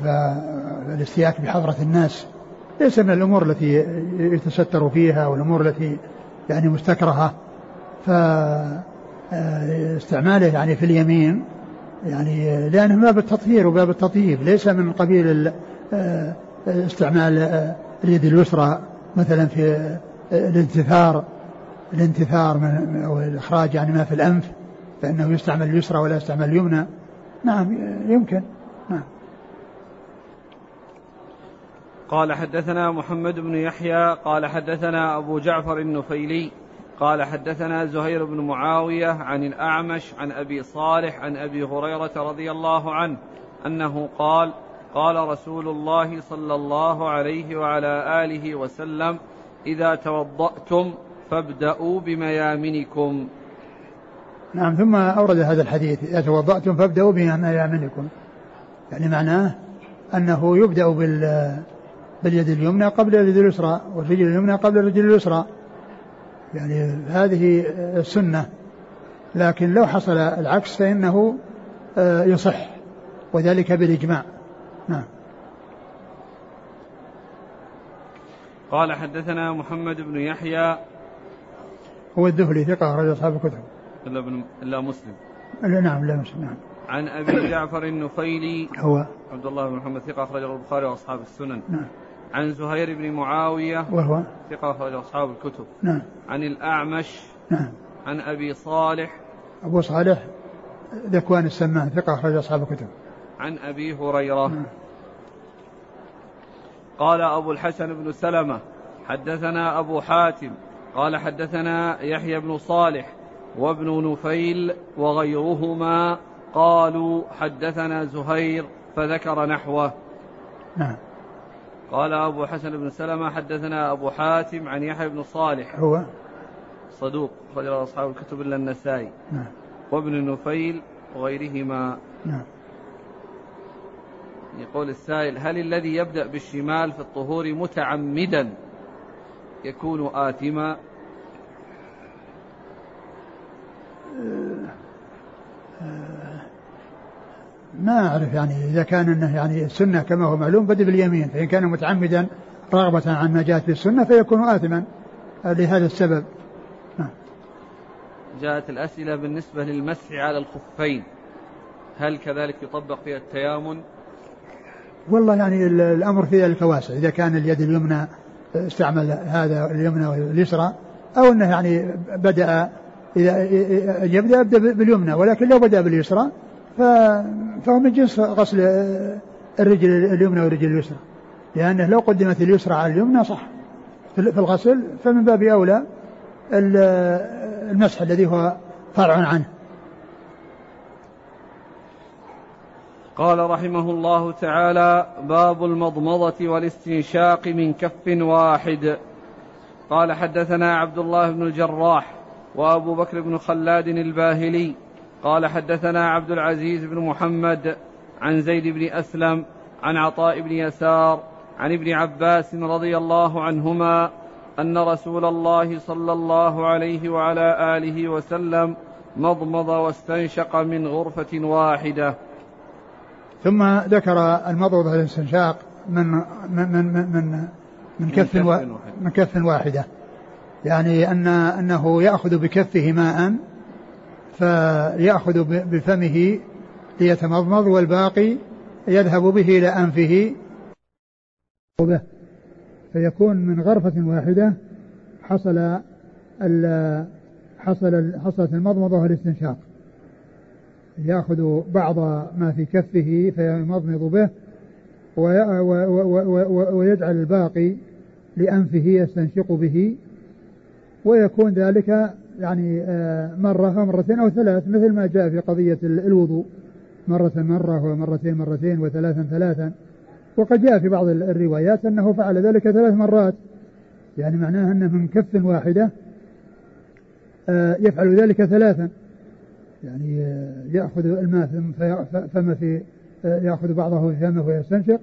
Speaker 2: فالاستياك بحضرة الناس. ليس من الأمور التي يتستر فيها والأمور التي يعني مستكرهة. فاستعماله يعني في اليمين يعني لأنه باب التطهير وباب التطيب ليس من قبيل استعمال اليد اليسرى مثلا في الانتثار الانتثار من أو الإخراج يعني ما في الأنف فإنه يستعمل اليسرى ولا يستعمل اليمنى. نعم يمكن. نعم.
Speaker 1: قال حدثنا محمد بن يحيى قال حدثنا أبو جعفر النفيلي قال حدثنا زهير بن معاوية عن الأعمش عن أبي صالح عن أبي هريرة رضي الله عنه أنه قال قال رسول الله صلى الله عليه وعلى آله وسلم إذا توضأتم فابدأوا بميامنكم.
Speaker 2: نعم ثم أورد هذا الحديث إذا توضأتم فابدأوا بميامنكم. يعني معناه أنه يبدأ بال باليد اليمنى قبل اليد اليسرى والرجل اليمنى قبل الرجل اليسرى. يعني هذه السنة. لكن لو حصل العكس فإنه آه، يصح وذلك بالإجماع. نعم.
Speaker 1: قال حدثنا محمد بن يحيى.
Speaker 2: هو الذهلي ثقة أخرج أصحاب الكتب.
Speaker 1: إلا ابن إلا مسلم.
Speaker 2: لا نعم لا مسلم نعم.
Speaker 1: عن أبي جعفر النفيلي
Speaker 2: هو.
Speaker 1: عبد الله بن محمد ثقة أخرجه البخاري وأصحاب السنن.
Speaker 2: نعم.
Speaker 1: عن زهير بن معاوية
Speaker 2: وهو؟
Speaker 1: ثقة أخرج أصحاب الكتب.
Speaker 2: نعم.
Speaker 1: عن الأعمش
Speaker 2: نعم.
Speaker 1: عن أبي صالح.
Speaker 2: أبو صالح ذكوان السمان ثقة أخرج أصحاب الكتب.
Speaker 1: عن أبي هريرة. نعم. قال أبو الحسن بن سلمة حدثنا أبو حاتم قال حدثنا يحيى بن صالح وابن نفيل وغيرهما قالوا حدثنا زهير فذكر نحوه.
Speaker 2: نعم.
Speaker 1: قال أبو حسن بن سلمة حدثنا أبو حاتم عن يحيى بن صالح.
Speaker 2: هو؟
Speaker 1: صدوق رجل أصحاب الكتب إلا النسائي.
Speaker 2: نعم.
Speaker 1: وابن نفيل وغيرهما.
Speaker 2: نعم.
Speaker 1: يقول السائل هل الذي يبدأ بالشمال في الطهور متعمدا يكون آثما؟
Speaker 2: ما أعرف يعني إذا كان أنه يعني السنة كما هو معلوم بدأ باليمين فإن كان متعمدا رغبة عن ما جاءت بالسنة فيكون آثما لهذا السبب. نعم.
Speaker 1: جاءت الأسئلة بالنسبة للمسح على الخفين. هل كذلك يطبق في التيامن؟
Speaker 2: والله يعني الأمر في ذلك واسع إذا كان اليد اليمنى استعمل هذا اليمنى واليسرى أو أنه يعني بدأ إذا يبدأ يبدأ باليمنى ولكن لو بدأ باليسرى فهو من جنس غسل الرجل اليمنى والرجل اليسرى. لأنه لو قدمت اليسرى على اليمنى صح. في الغسل فمن باب أولى المسح الذي هو فرع عنه.
Speaker 1: قال رحمه الله تعالى باب المضمضة والاستنشاق من كف واحد. قال حدثنا عبد الله بن الجراح وأبو بكر بن خلاد الباهلي قال حدثنا عبد العزيز بن محمد عن زيد بن أسلم عن عطاء بن يسار عن ابن عباس رضي الله عنهما أن رسول الله صلى الله عليه وعلى آله وسلم مضمض واستنشق من غرفة واحدة.
Speaker 2: ثم ذكر المضمضة والاستنشاق من من من من من كف, من كف واحدة. يعني أن أنه يأخذ بكفه ماء فيأخذ بفمه ليتمضمض والباقي يذهب به إلى أنفه. فيكون من غرفة واحدة حصل حصل حصلت المضمضة والاستنشاق. يأخذ بعض ما في كفه فيمضمض به ويجعل الباقي لأنفه يستنشق به. ويكون ذلك يعني آه، مرة أو مرتين أو ثلاث مثل ما جاء في قضية الوضوء. مرة مرة ومرتين مرتين وثلاثا ثلاثا. وقد جاء في بعض الروايات أنه فعل ذلك ثلاث مرات. يعني معناه أنه من كف واحدة آه، يفعل ذلك ثلاثا. يعني آه، يأخذ الماء فما في يأخذ بعضه في فمه ويستنشق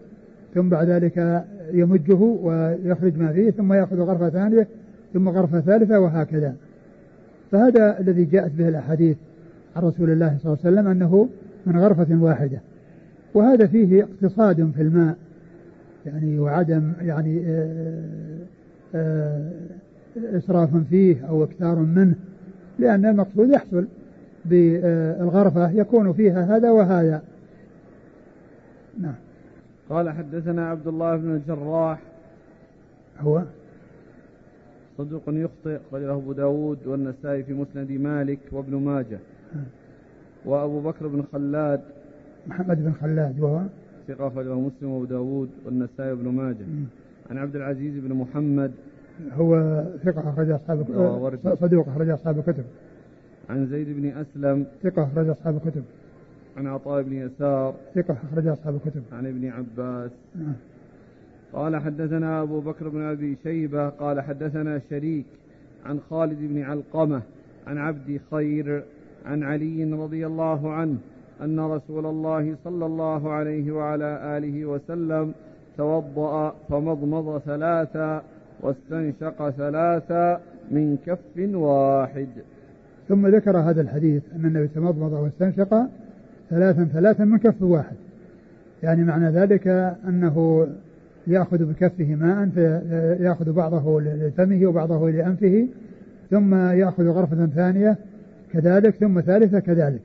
Speaker 2: ثم بعد ذلك يمجه ويخرج ما فيه ثم يأخذ غرفة ثانية ثم غرفة ثالثة وهكذا. فهذا الذي جاءت به الأحاديث عن رسول الله صلى الله عليه وسلم أنه من غرفة واحدة. وهذا فيه اقتصاد في الماء يعني وعدم يعني آه، آه، إسراف فيه أو إكثار منه لأن المقصود يحصل بالغرفة يكون فيها هذا وهذا.
Speaker 1: نعم. قال حدثنا عبد الله بن الجراح.
Speaker 2: هو؟
Speaker 1: صدوق يخطئ رجله أبو داود والنسائي في مسند مالك وابن ماجه. وأبو بكر بن خلاد.
Speaker 2: محمد بن خلاد وهو
Speaker 1: ثقة أخرجه مسلم وأبو داود والنسائي وابن ماجه. عن عبد العزيز بن محمد.
Speaker 2: هو ثقة أخرج أصحاب صدوق أخرج أصحاب الكتب.
Speaker 1: عن زيد بن أسلم.
Speaker 2: ثقة أخرج أصحاب الكتب.
Speaker 1: عن عطاء بن يسار.
Speaker 2: ثقة أخرج أصحاب الكتب.
Speaker 1: عن ابن عباس. نعم. قال حدثنا أبو بكر بن أبي شيبة قال حدثنا شريك عن خالد بن علقمة عن عبد خير عن علي رضي الله عنه أن رسول الله صلى الله عليه وعلى آله وسلم توضأ فمضمض ثلاثا واستنشق ثلاثا من كف واحد.
Speaker 2: ثم ذكر هذا الحديث أن النبي تمضمض واستنشق ثلاثا ثلاثا من كف واحد. يعني معنى ذلك أنه يأخذ بكفه ماء فيأخذ بعضه لفمه وبعضه لأنفه ثم يأخذ غرفة ثانية كذلك ثم ثالثة كذلك.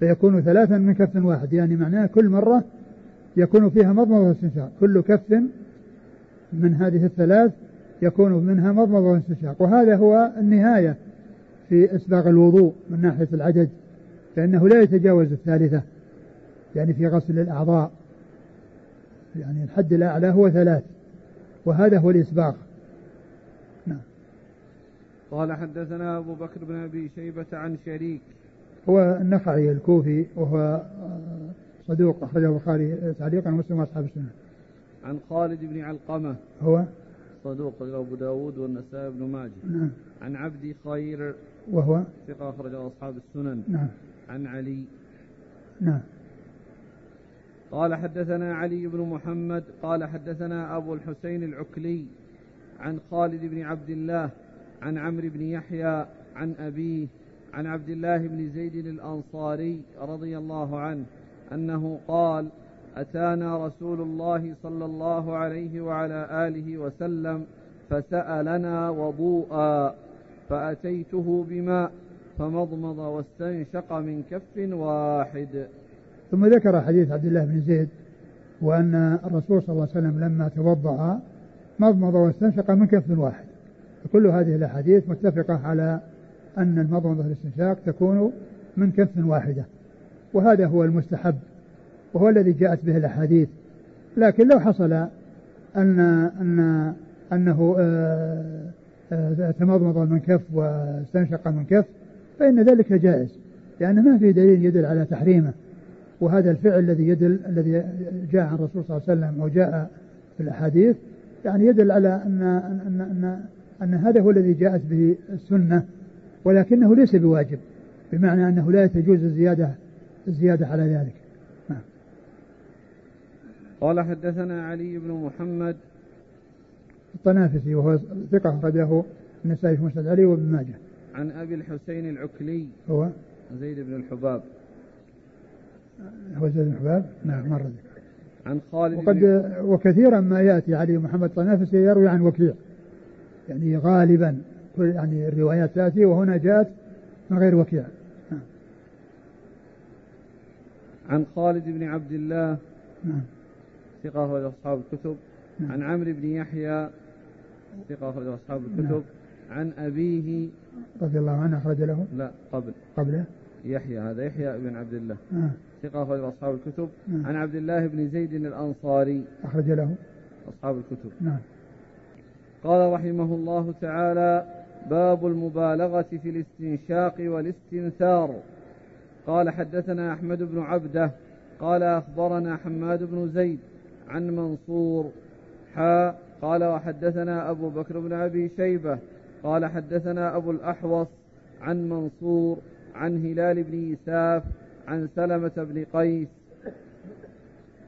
Speaker 2: فيكون ثلاثا من كف واحد يعني معناه كل مرة يكون فيها مضمضة واستنشاق. كل كف من هذه الثلاث يكون منها مضمضة واستنشاق. وهذا هو النهاية في إسباغ الوضوء من ناحية العدد فإنه لا يتجاوز الثالثة يعني في غسل الأعضاء. يعني الحد الأعلى هو ثلاث وهذا هو الإسباغ
Speaker 1: نعم. قال حدثنا أبو بكر بن أبي شيبة عن شريك.
Speaker 2: هو النخعي الكوفي وهو صدوق أخرجه البخاري تعليقا ومسلم وأصحاب السنة.
Speaker 1: عن خالد بن علقمة.
Speaker 2: هو؟
Speaker 1: صدوق أبو داود والنسائي بن ماجه.
Speaker 2: نعم.
Speaker 1: عن عبد خير.
Speaker 2: وهو؟
Speaker 1: ثقة أخرجه أصحاب السنن.
Speaker 2: نعم.
Speaker 1: عن علي.
Speaker 2: نعم.
Speaker 1: قال حدثنا علي بن محمد قال حدثنا أبو الحسين العكلي عن خالد بن عبد الله عن عمرو بن يحيى عن أبيه عن عبد الله بن زيد الأنصاري رضي الله عنه أنه قال أتانا رسول الله صلى الله عليه وعلى آله وسلم فسألنا وضوءا فأتيته بماء فمضمض واستنشق من كف واحد.
Speaker 2: ثم ذكر حديث عبد الله بن زيد وأن الرسول صلى الله عليه وسلم لما توضأ مضمض واستنشق من كف واحد. فكل هذه الأحاديث متفقة على أن المضمضة والاستنشاق تكون من كف واحدة. وهذا هو المستحب وهو الذي جاءت به الأحاديث. لكن لو حصل أن أن أنه آه، آه، تمضمض من كف واستنشق من كف فإن ذلك جائز. لأن ما في دليل يدل على تحريمه. وهذا الفعل الذي يدل الذي جاء عن الرسول صلى الله عليه وسلم وجاء في الأحاديث يعني يدل على أن أن أن, أن هذا هو الذي جاءت به السنة ولكنه ليس بواجب بمعنى أنه لا تجوز الزيادة الزيادة على ذلك. نعم.
Speaker 1: قال حدثنا علي بن محمد.
Speaker 2: الطنافسي وهو ثقة أخرجه النسائي في مسند علي وابن ماجه.
Speaker 1: عن أبي الحسين العكلي.
Speaker 2: هو؟
Speaker 1: زيد بن الحباب.
Speaker 2: هو زيد بن حباب؟ نعم مر
Speaker 1: عن خالد
Speaker 2: وقد وكثيرا ما يأتي علي محمد طنافسي يروي عن وكيع. يعني غالبا يعني الروايات تأتي وهنا جاءت من غير وكيع. نعم.
Speaker 1: عن خالد بن عبد الله.
Speaker 2: نعم.
Speaker 1: ثقة أخرج أصحاب الكتب. نعم. عن عمرو بن يحيى. ثقة أخرج أصحاب الكتب. نعم. عن أبيه.
Speaker 2: رضي الله عنه أخرج له؟
Speaker 1: لا قبل.
Speaker 2: قبله؟
Speaker 1: يحيى هذا يحيى بن عبد الله.
Speaker 2: آه.
Speaker 1: ثقة أخرج أصحاب الكتب. نعم. عن عبد الله بن زيد الأنصاري.
Speaker 2: أخرج له.
Speaker 1: أصحاب الكتب.
Speaker 2: نعم.
Speaker 1: قال رحمه الله تعالى باب المبالغة في الاستنشاق والاستنثار. قال حدثنا أحمد بن عبده. قال أخبرنا حماد بن زيد عن منصور. حا. قال وحدثنا أبو بكر بن أبي شيبة. قال حدثنا أبو الأحوص عن منصور. عن هلال بن يساف عن سلمة بن قيس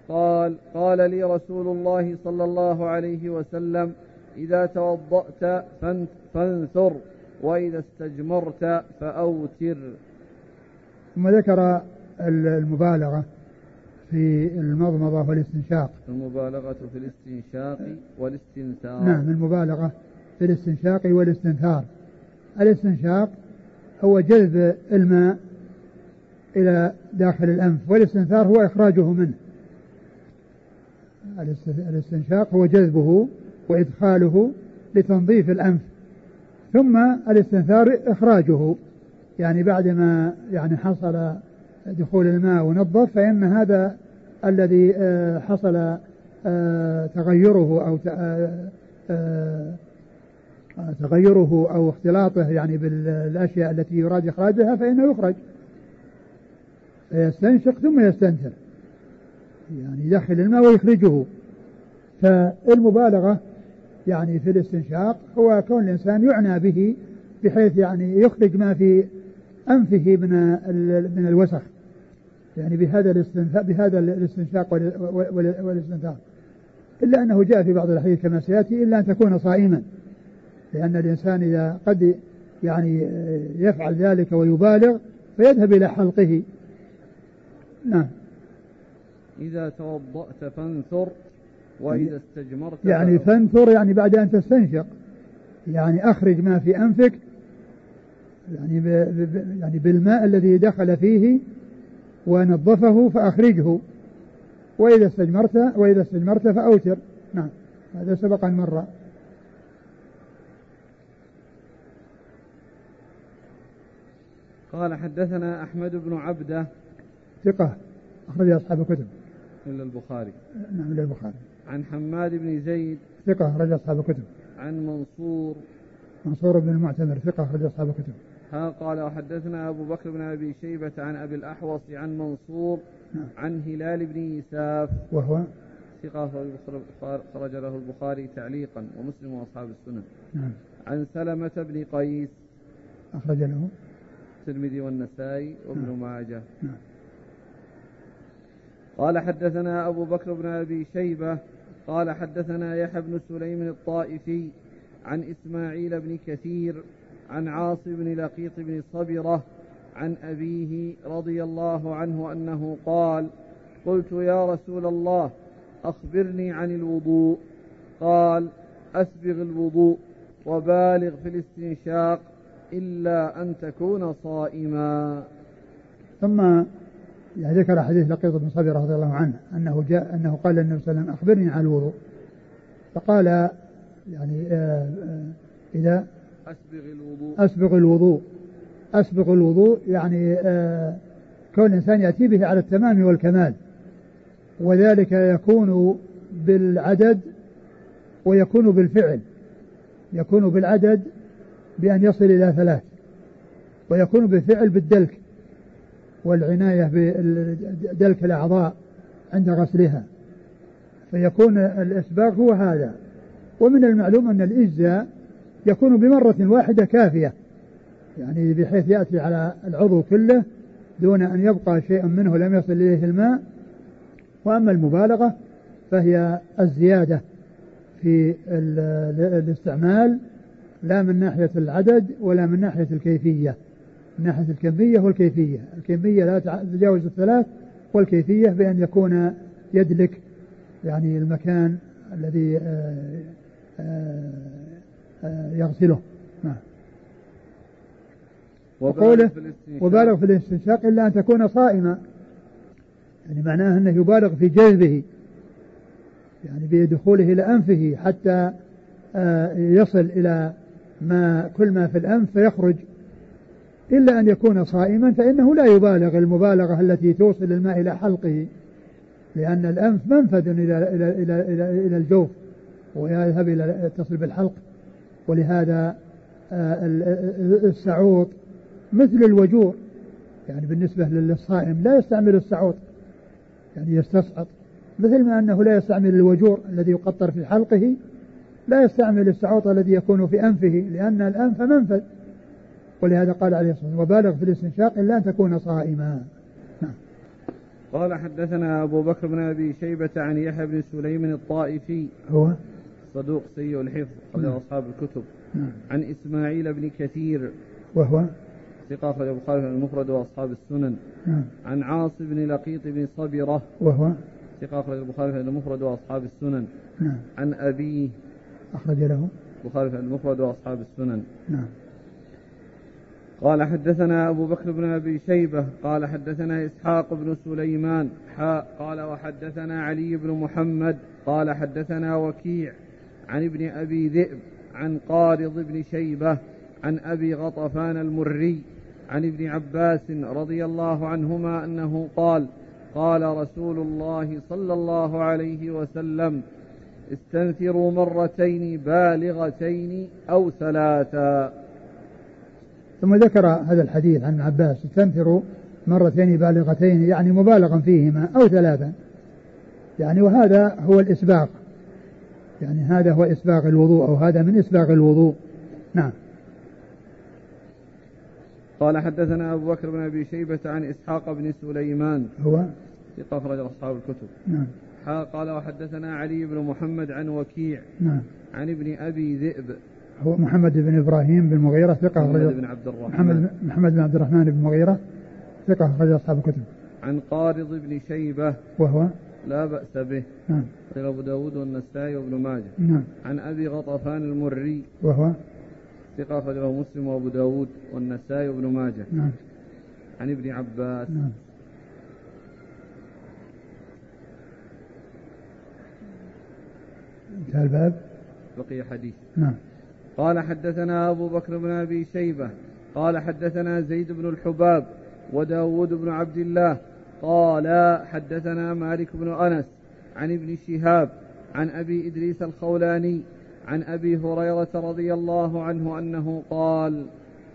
Speaker 1: قال قال لي رسول الله صلى الله عليه وسلم إذا توضأت فانثر وإذا استجمرت فأوتر.
Speaker 2: ثم ذكر المبالغة في المضمضة والاستنشاق.
Speaker 1: المبالغة في الاستنشاق والاستنثار.
Speaker 2: نعم المبالغة في الاستنشاق والاستنثار. الاستنشاق هو جذب الماء إلى داخل الأنف والاستنثار هو إخراجه منه. الاستنشاق هو جذبه وإدخاله لتنظيف الأنف. ثم الاستنثار إخراجه. يعني بعدما يعني حصل دخول الماء ونظف فإن هذا الذي آه، حصل آه، تغيره أو آه، تغيره أو اختلاطه يعني بالأشياء التي يراد إخراجها فإنه يخرج. فيستنشق ثم يستنثر يعني يدخل الماء ويخرجه. فالمبالغة يعني في الاستنشاق هو كون الإنسان يعنى به بحيث يعني يخرج ما في أنفه من من الوسخ. يعني بهذا الاستنشاق بهذا الاستنشاق والاستنثار. إلا أنه جاء في بعض الأحاديث كما سيأتي إلا أن تكون صائما. لأن الإنسان إذا قد يعني يفعل ذلك ويبالغ فيذهب إلى حلقه. نعم.
Speaker 1: إذا توضأت فانثر وإذا استجمرت
Speaker 2: يعني فانثر. يعني بعد أن تستنشق. يعني أخرج ما في أنفك يعني يعني بالماء الذي دخل فيه ونظفه فأخرجه. وإذا استجمرت وإذا استجمرت فأوتر. نعم. هذا سبق أن مر.
Speaker 1: قال حدثنا أحمد بن عبدة.
Speaker 2: ثقة. أخرج أصحاب الكتب.
Speaker 1: إلا البخاري.
Speaker 2: نعم إلا البخاري.
Speaker 1: عن حماد بن زيد.
Speaker 2: ثقة. أخرج أصحاب الكتب.
Speaker 1: عن منصور.
Speaker 2: منصور بن المعتمر. ثقة. أخرج أصحاب الكتب.
Speaker 1: ها قال وحدثنا أبو بكر بن أبي شيبة عن أبي الأحوص عن منصور نعم. عن هلال بن يساف.
Speaker 2: وهو؟
Speaker 1: ثقة. خرج له البخاري تعليقا ومسلم وأصحاب السنن
Speaker 2: نعم.
Speaker 1: عن سلمة بن قيس.
Speaker 2: أخرج له.
Speaker 1: الترمذي والنسائي وابن
Speaker 2: نعم.
Speaker 1: ماجه
Speaker 2: نعم.
Speaker 1: قال حدثنا أبو بكر بن أبي شيبة قال حدثنا يحيى بن سليم الطائفي عن إسماعيل بن كثير عن عاصم بن لقيط بن صبرة عن أبيه رضي الله عنه أنه قال قلت يا رسول الله أخبرني عن الوضوء قال أسبغ الوضوء وبالغ في الاستنشاق إلا أن تكون صائما.
Speaker 2: ثم يعني ذكر حديث لقيط بن صبر رضي الله عنه أنه جاء أنه قال للنبي صلى الله عليه وسلم أخبرني عن الوضوء. فقال يعني آه، آه، إذا
Speaker 1: أسبغ الوضوء.
Speaker 2: أسبغ الوضوء. أسبغ الوضوء يعني آه، كون الإنسان يأتي به على التمام والكمال. وذلك يكون بالعدد ويكون بالفعل. يكون بالعدد بأن يصل إلى ثلاث ويكون بالفعل بالدلك والعناية بدلك الأعضاء عند غسلها. فيكون الإسباغ هو هذا. ومن المعلوم أن الإجزاء يكون بمرة واحدة كافية يعني بحيث يأتي على العضو كله دون أن يبقى شيء منه لم يصل إليه الماء. وأما المبالغة فهي الزيادة في الاستعمال لا من ناحية العدد ولا من ناحية الكيفية. من ناحية الكمية والكيفية. الكمية لا تتجاوز الثلاث والكيفية بأن يكون يدلك يعني المكان الذي آه، آه، آه، يغسله. نعم. وقوله وبالغ في الاستنشاق. إلا أن تكون صائما يعني معناه أنه يبالغ في جذبه يعني بدخوله إلى أنفه حتى يصل إلى ما كل ما في الأنف فيخرج. إلا أن يكون صائما فإنه لا يبالغ المبالغة التي توصل الماء إلى حلقه. لأن الأنف منفذ إلى إلى إلى إلى, إلى الجوف ويذهب إلى يتصل بالحلق ولهذا آه، السعوط مثل الوجور يعني بالنسبة للصائم لا يستعمل السعوط يعني يستصعط مثل ما أنه لا يستعمل الوجور الذي يقطر في حلقه لا يستعمل السعوط الذي يكون في أنفه لأن الأنف منفذ ولهذا قال عليه الصلاة والسلام وبالغ في الاستنشاق إلا أن تكون صائما نعم.
Speaker 1: قال حدثنا أبو بكر بن أبي شيبة عن يحيى بن سليم الطائفي
Speaker 2: هو
Speaker 1: صدوق سيء الحفظ قبل نعم. أصحاب الكتب نعم. عن إسماعيل بن كثير
Speaker 2: وهو
Speaker 1: ثقة أخرج البخاري في المفرد وأصحاب السنن
Speaker 2: نعم.
Speaker 1: عن عاص بن لقيط بن صبرة
Speaker 2: وهو
Speaker 1: ثقة أخرج البخاري في المفرد وأصحاب السنن
Speaker 2: نعم.
Speaker 1: عن أبيه
Speaker 2: أخرج له.
Speaker 1: البخاري في المفرد وأصحاب السنن.
Speaker 2: نعم.
Speaker 1: قال حدثنا أبو بكر بن أبي شيبة قال حدثنا إسحاق بن سليمان حاء قال وحدثنا علي بن محمد قال حدثنا وكيع عن ابن أبي ذئب عن قارض بن شيبة عن أبي غطفان المري عن ابن عباس رضي الله عنهما أنه قال قال رسول الله صلى الله عليه وسلم استنثروا مرتين بالغتين أو ثلاثا.
Speaker 2: ثم ذكر هذا الحديث عن عباس استنثروا مرتين بالغتين يعني مبالغا فيهما أو ثلاثا. يعني وهذا هو الإسباغ يعني هذا هو إسباغ الوضوء أو هذا من إسباغ الوضوء. نعم.
Speaker 1: قال حدثنا أبو بكر بن أبي شيبة عن إسحاق بن سليمان.
Speaker 2: هو؟
Speaker 1: ثقة أخرج أصحاب الكتب.
Speaker 2: نعم.
Speaker 1: قال وحدثنا علي بن محمد عن وكيع
Speaker 2: نعم.
Speaker 1: عن ابن أبي ذئب.
Speaker 2: هو محمد بن إبراهيم بن مغيرة ثقة
Speaker 1: محمد بن عبد الرحمن.
Speaker 2: محمد, محمد بن عبد الرحمن بن مغيرة ثقة أخرج أصحاب الكتب.
Speaker 1: عن قارض بن شيبة.
Speaker 2: وهو؟
Speaker 1: لا بأس به.
Speaker 2: نعم.
Speaker 1: أبو داود والنسائي وابن ماجه.
Speaker 2: نعم.
Speaker 1: عن أبي غطفان المري.
Speaker 2: وهو؟
Speaker 1: ثقة أخرجه مسلم وأبو داود والنسائي وابن ماجه.
Speaker 2: نعم.
Speaker 1: عن ابن عباس.
Speaker 2: نعم. انتهى الباب؟
Speaker 1: بقي حديث.
Speaker 2: نعم.
Speaker 1: قال حدثنا أبو بكر بن أبي شيبة قال حدثنا زيد بن الحباب وداود بن عبد الله قال حدثنا مالك بن أنس عن ابن شهاب عن أبي إدريس الخولاني عن أبي هريرة رضي الله عنه أنه قال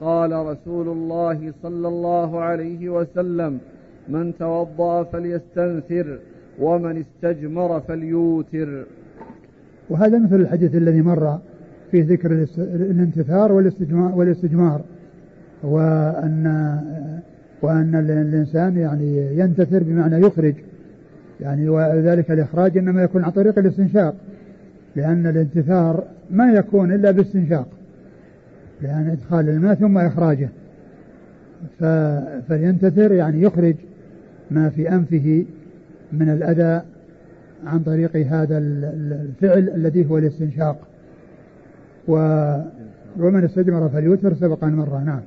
Speaker 1: قال رسول الله صلى الله عليه وسلم من توضأ فليستنثر ومن استجمر فليوتر.
Speaker 2: وهذا مثل الحديث الذي مر في ذكر الانتثار والاستجمار, وأن وأن الإنسان يعني ينتثر بمعنى يخرج. يعني وذلك الإخراج إنما يكون عن طريق الاستنشاق. لأن الانتثار ما يكون إلا باستنشاق. لأن إدخال الماء ثم إخراجه. فينتثر يعني يخرج ما في أنفه من الأذى عن طريق هذا الفعل الذي هو الاستنشاق. و ومن استجمر فليوتر سبق أن مر نعم.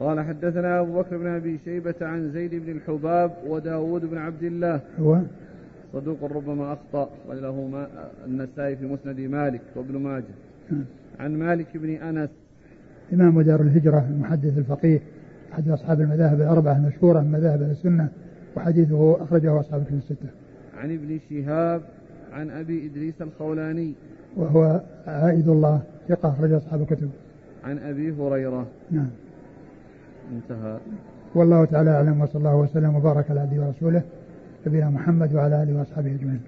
Speaker 1: قال حدثنا أبو بكر بن أبي شيبة عن زيد بن الحباب وداود بن عبد الله.
Speaker 2: هو؟
Speaker 1: صدوق ربما أخطأ وله ما النسائي في مسند مالك وابن ماجه. نعم. عن مالك بن أنس.
Speaker 2: إمام دار الهجرة المحدث الفقيه أحد أصحاب المذاهب الأربعة المشهورة من مذاهب السنة وحديثه أخرجه أصحاب الكتب الستة.
Speaker 1: عن ابن شهاب عن أبي إدريس الخولاني
Speaker 2: وهو عائد الله ثقة أخرج أصحاب الكتب.
Speaker 1: عن أبي هريرة
Speaker 2: نعم.
Speaker 1: انتهى.
Speaker 2: والله تعالى أعلم وصلى الله وسلم وبارك على عبده ورسوله نبينا محمد وعلى آله وأصحابه أجمعين.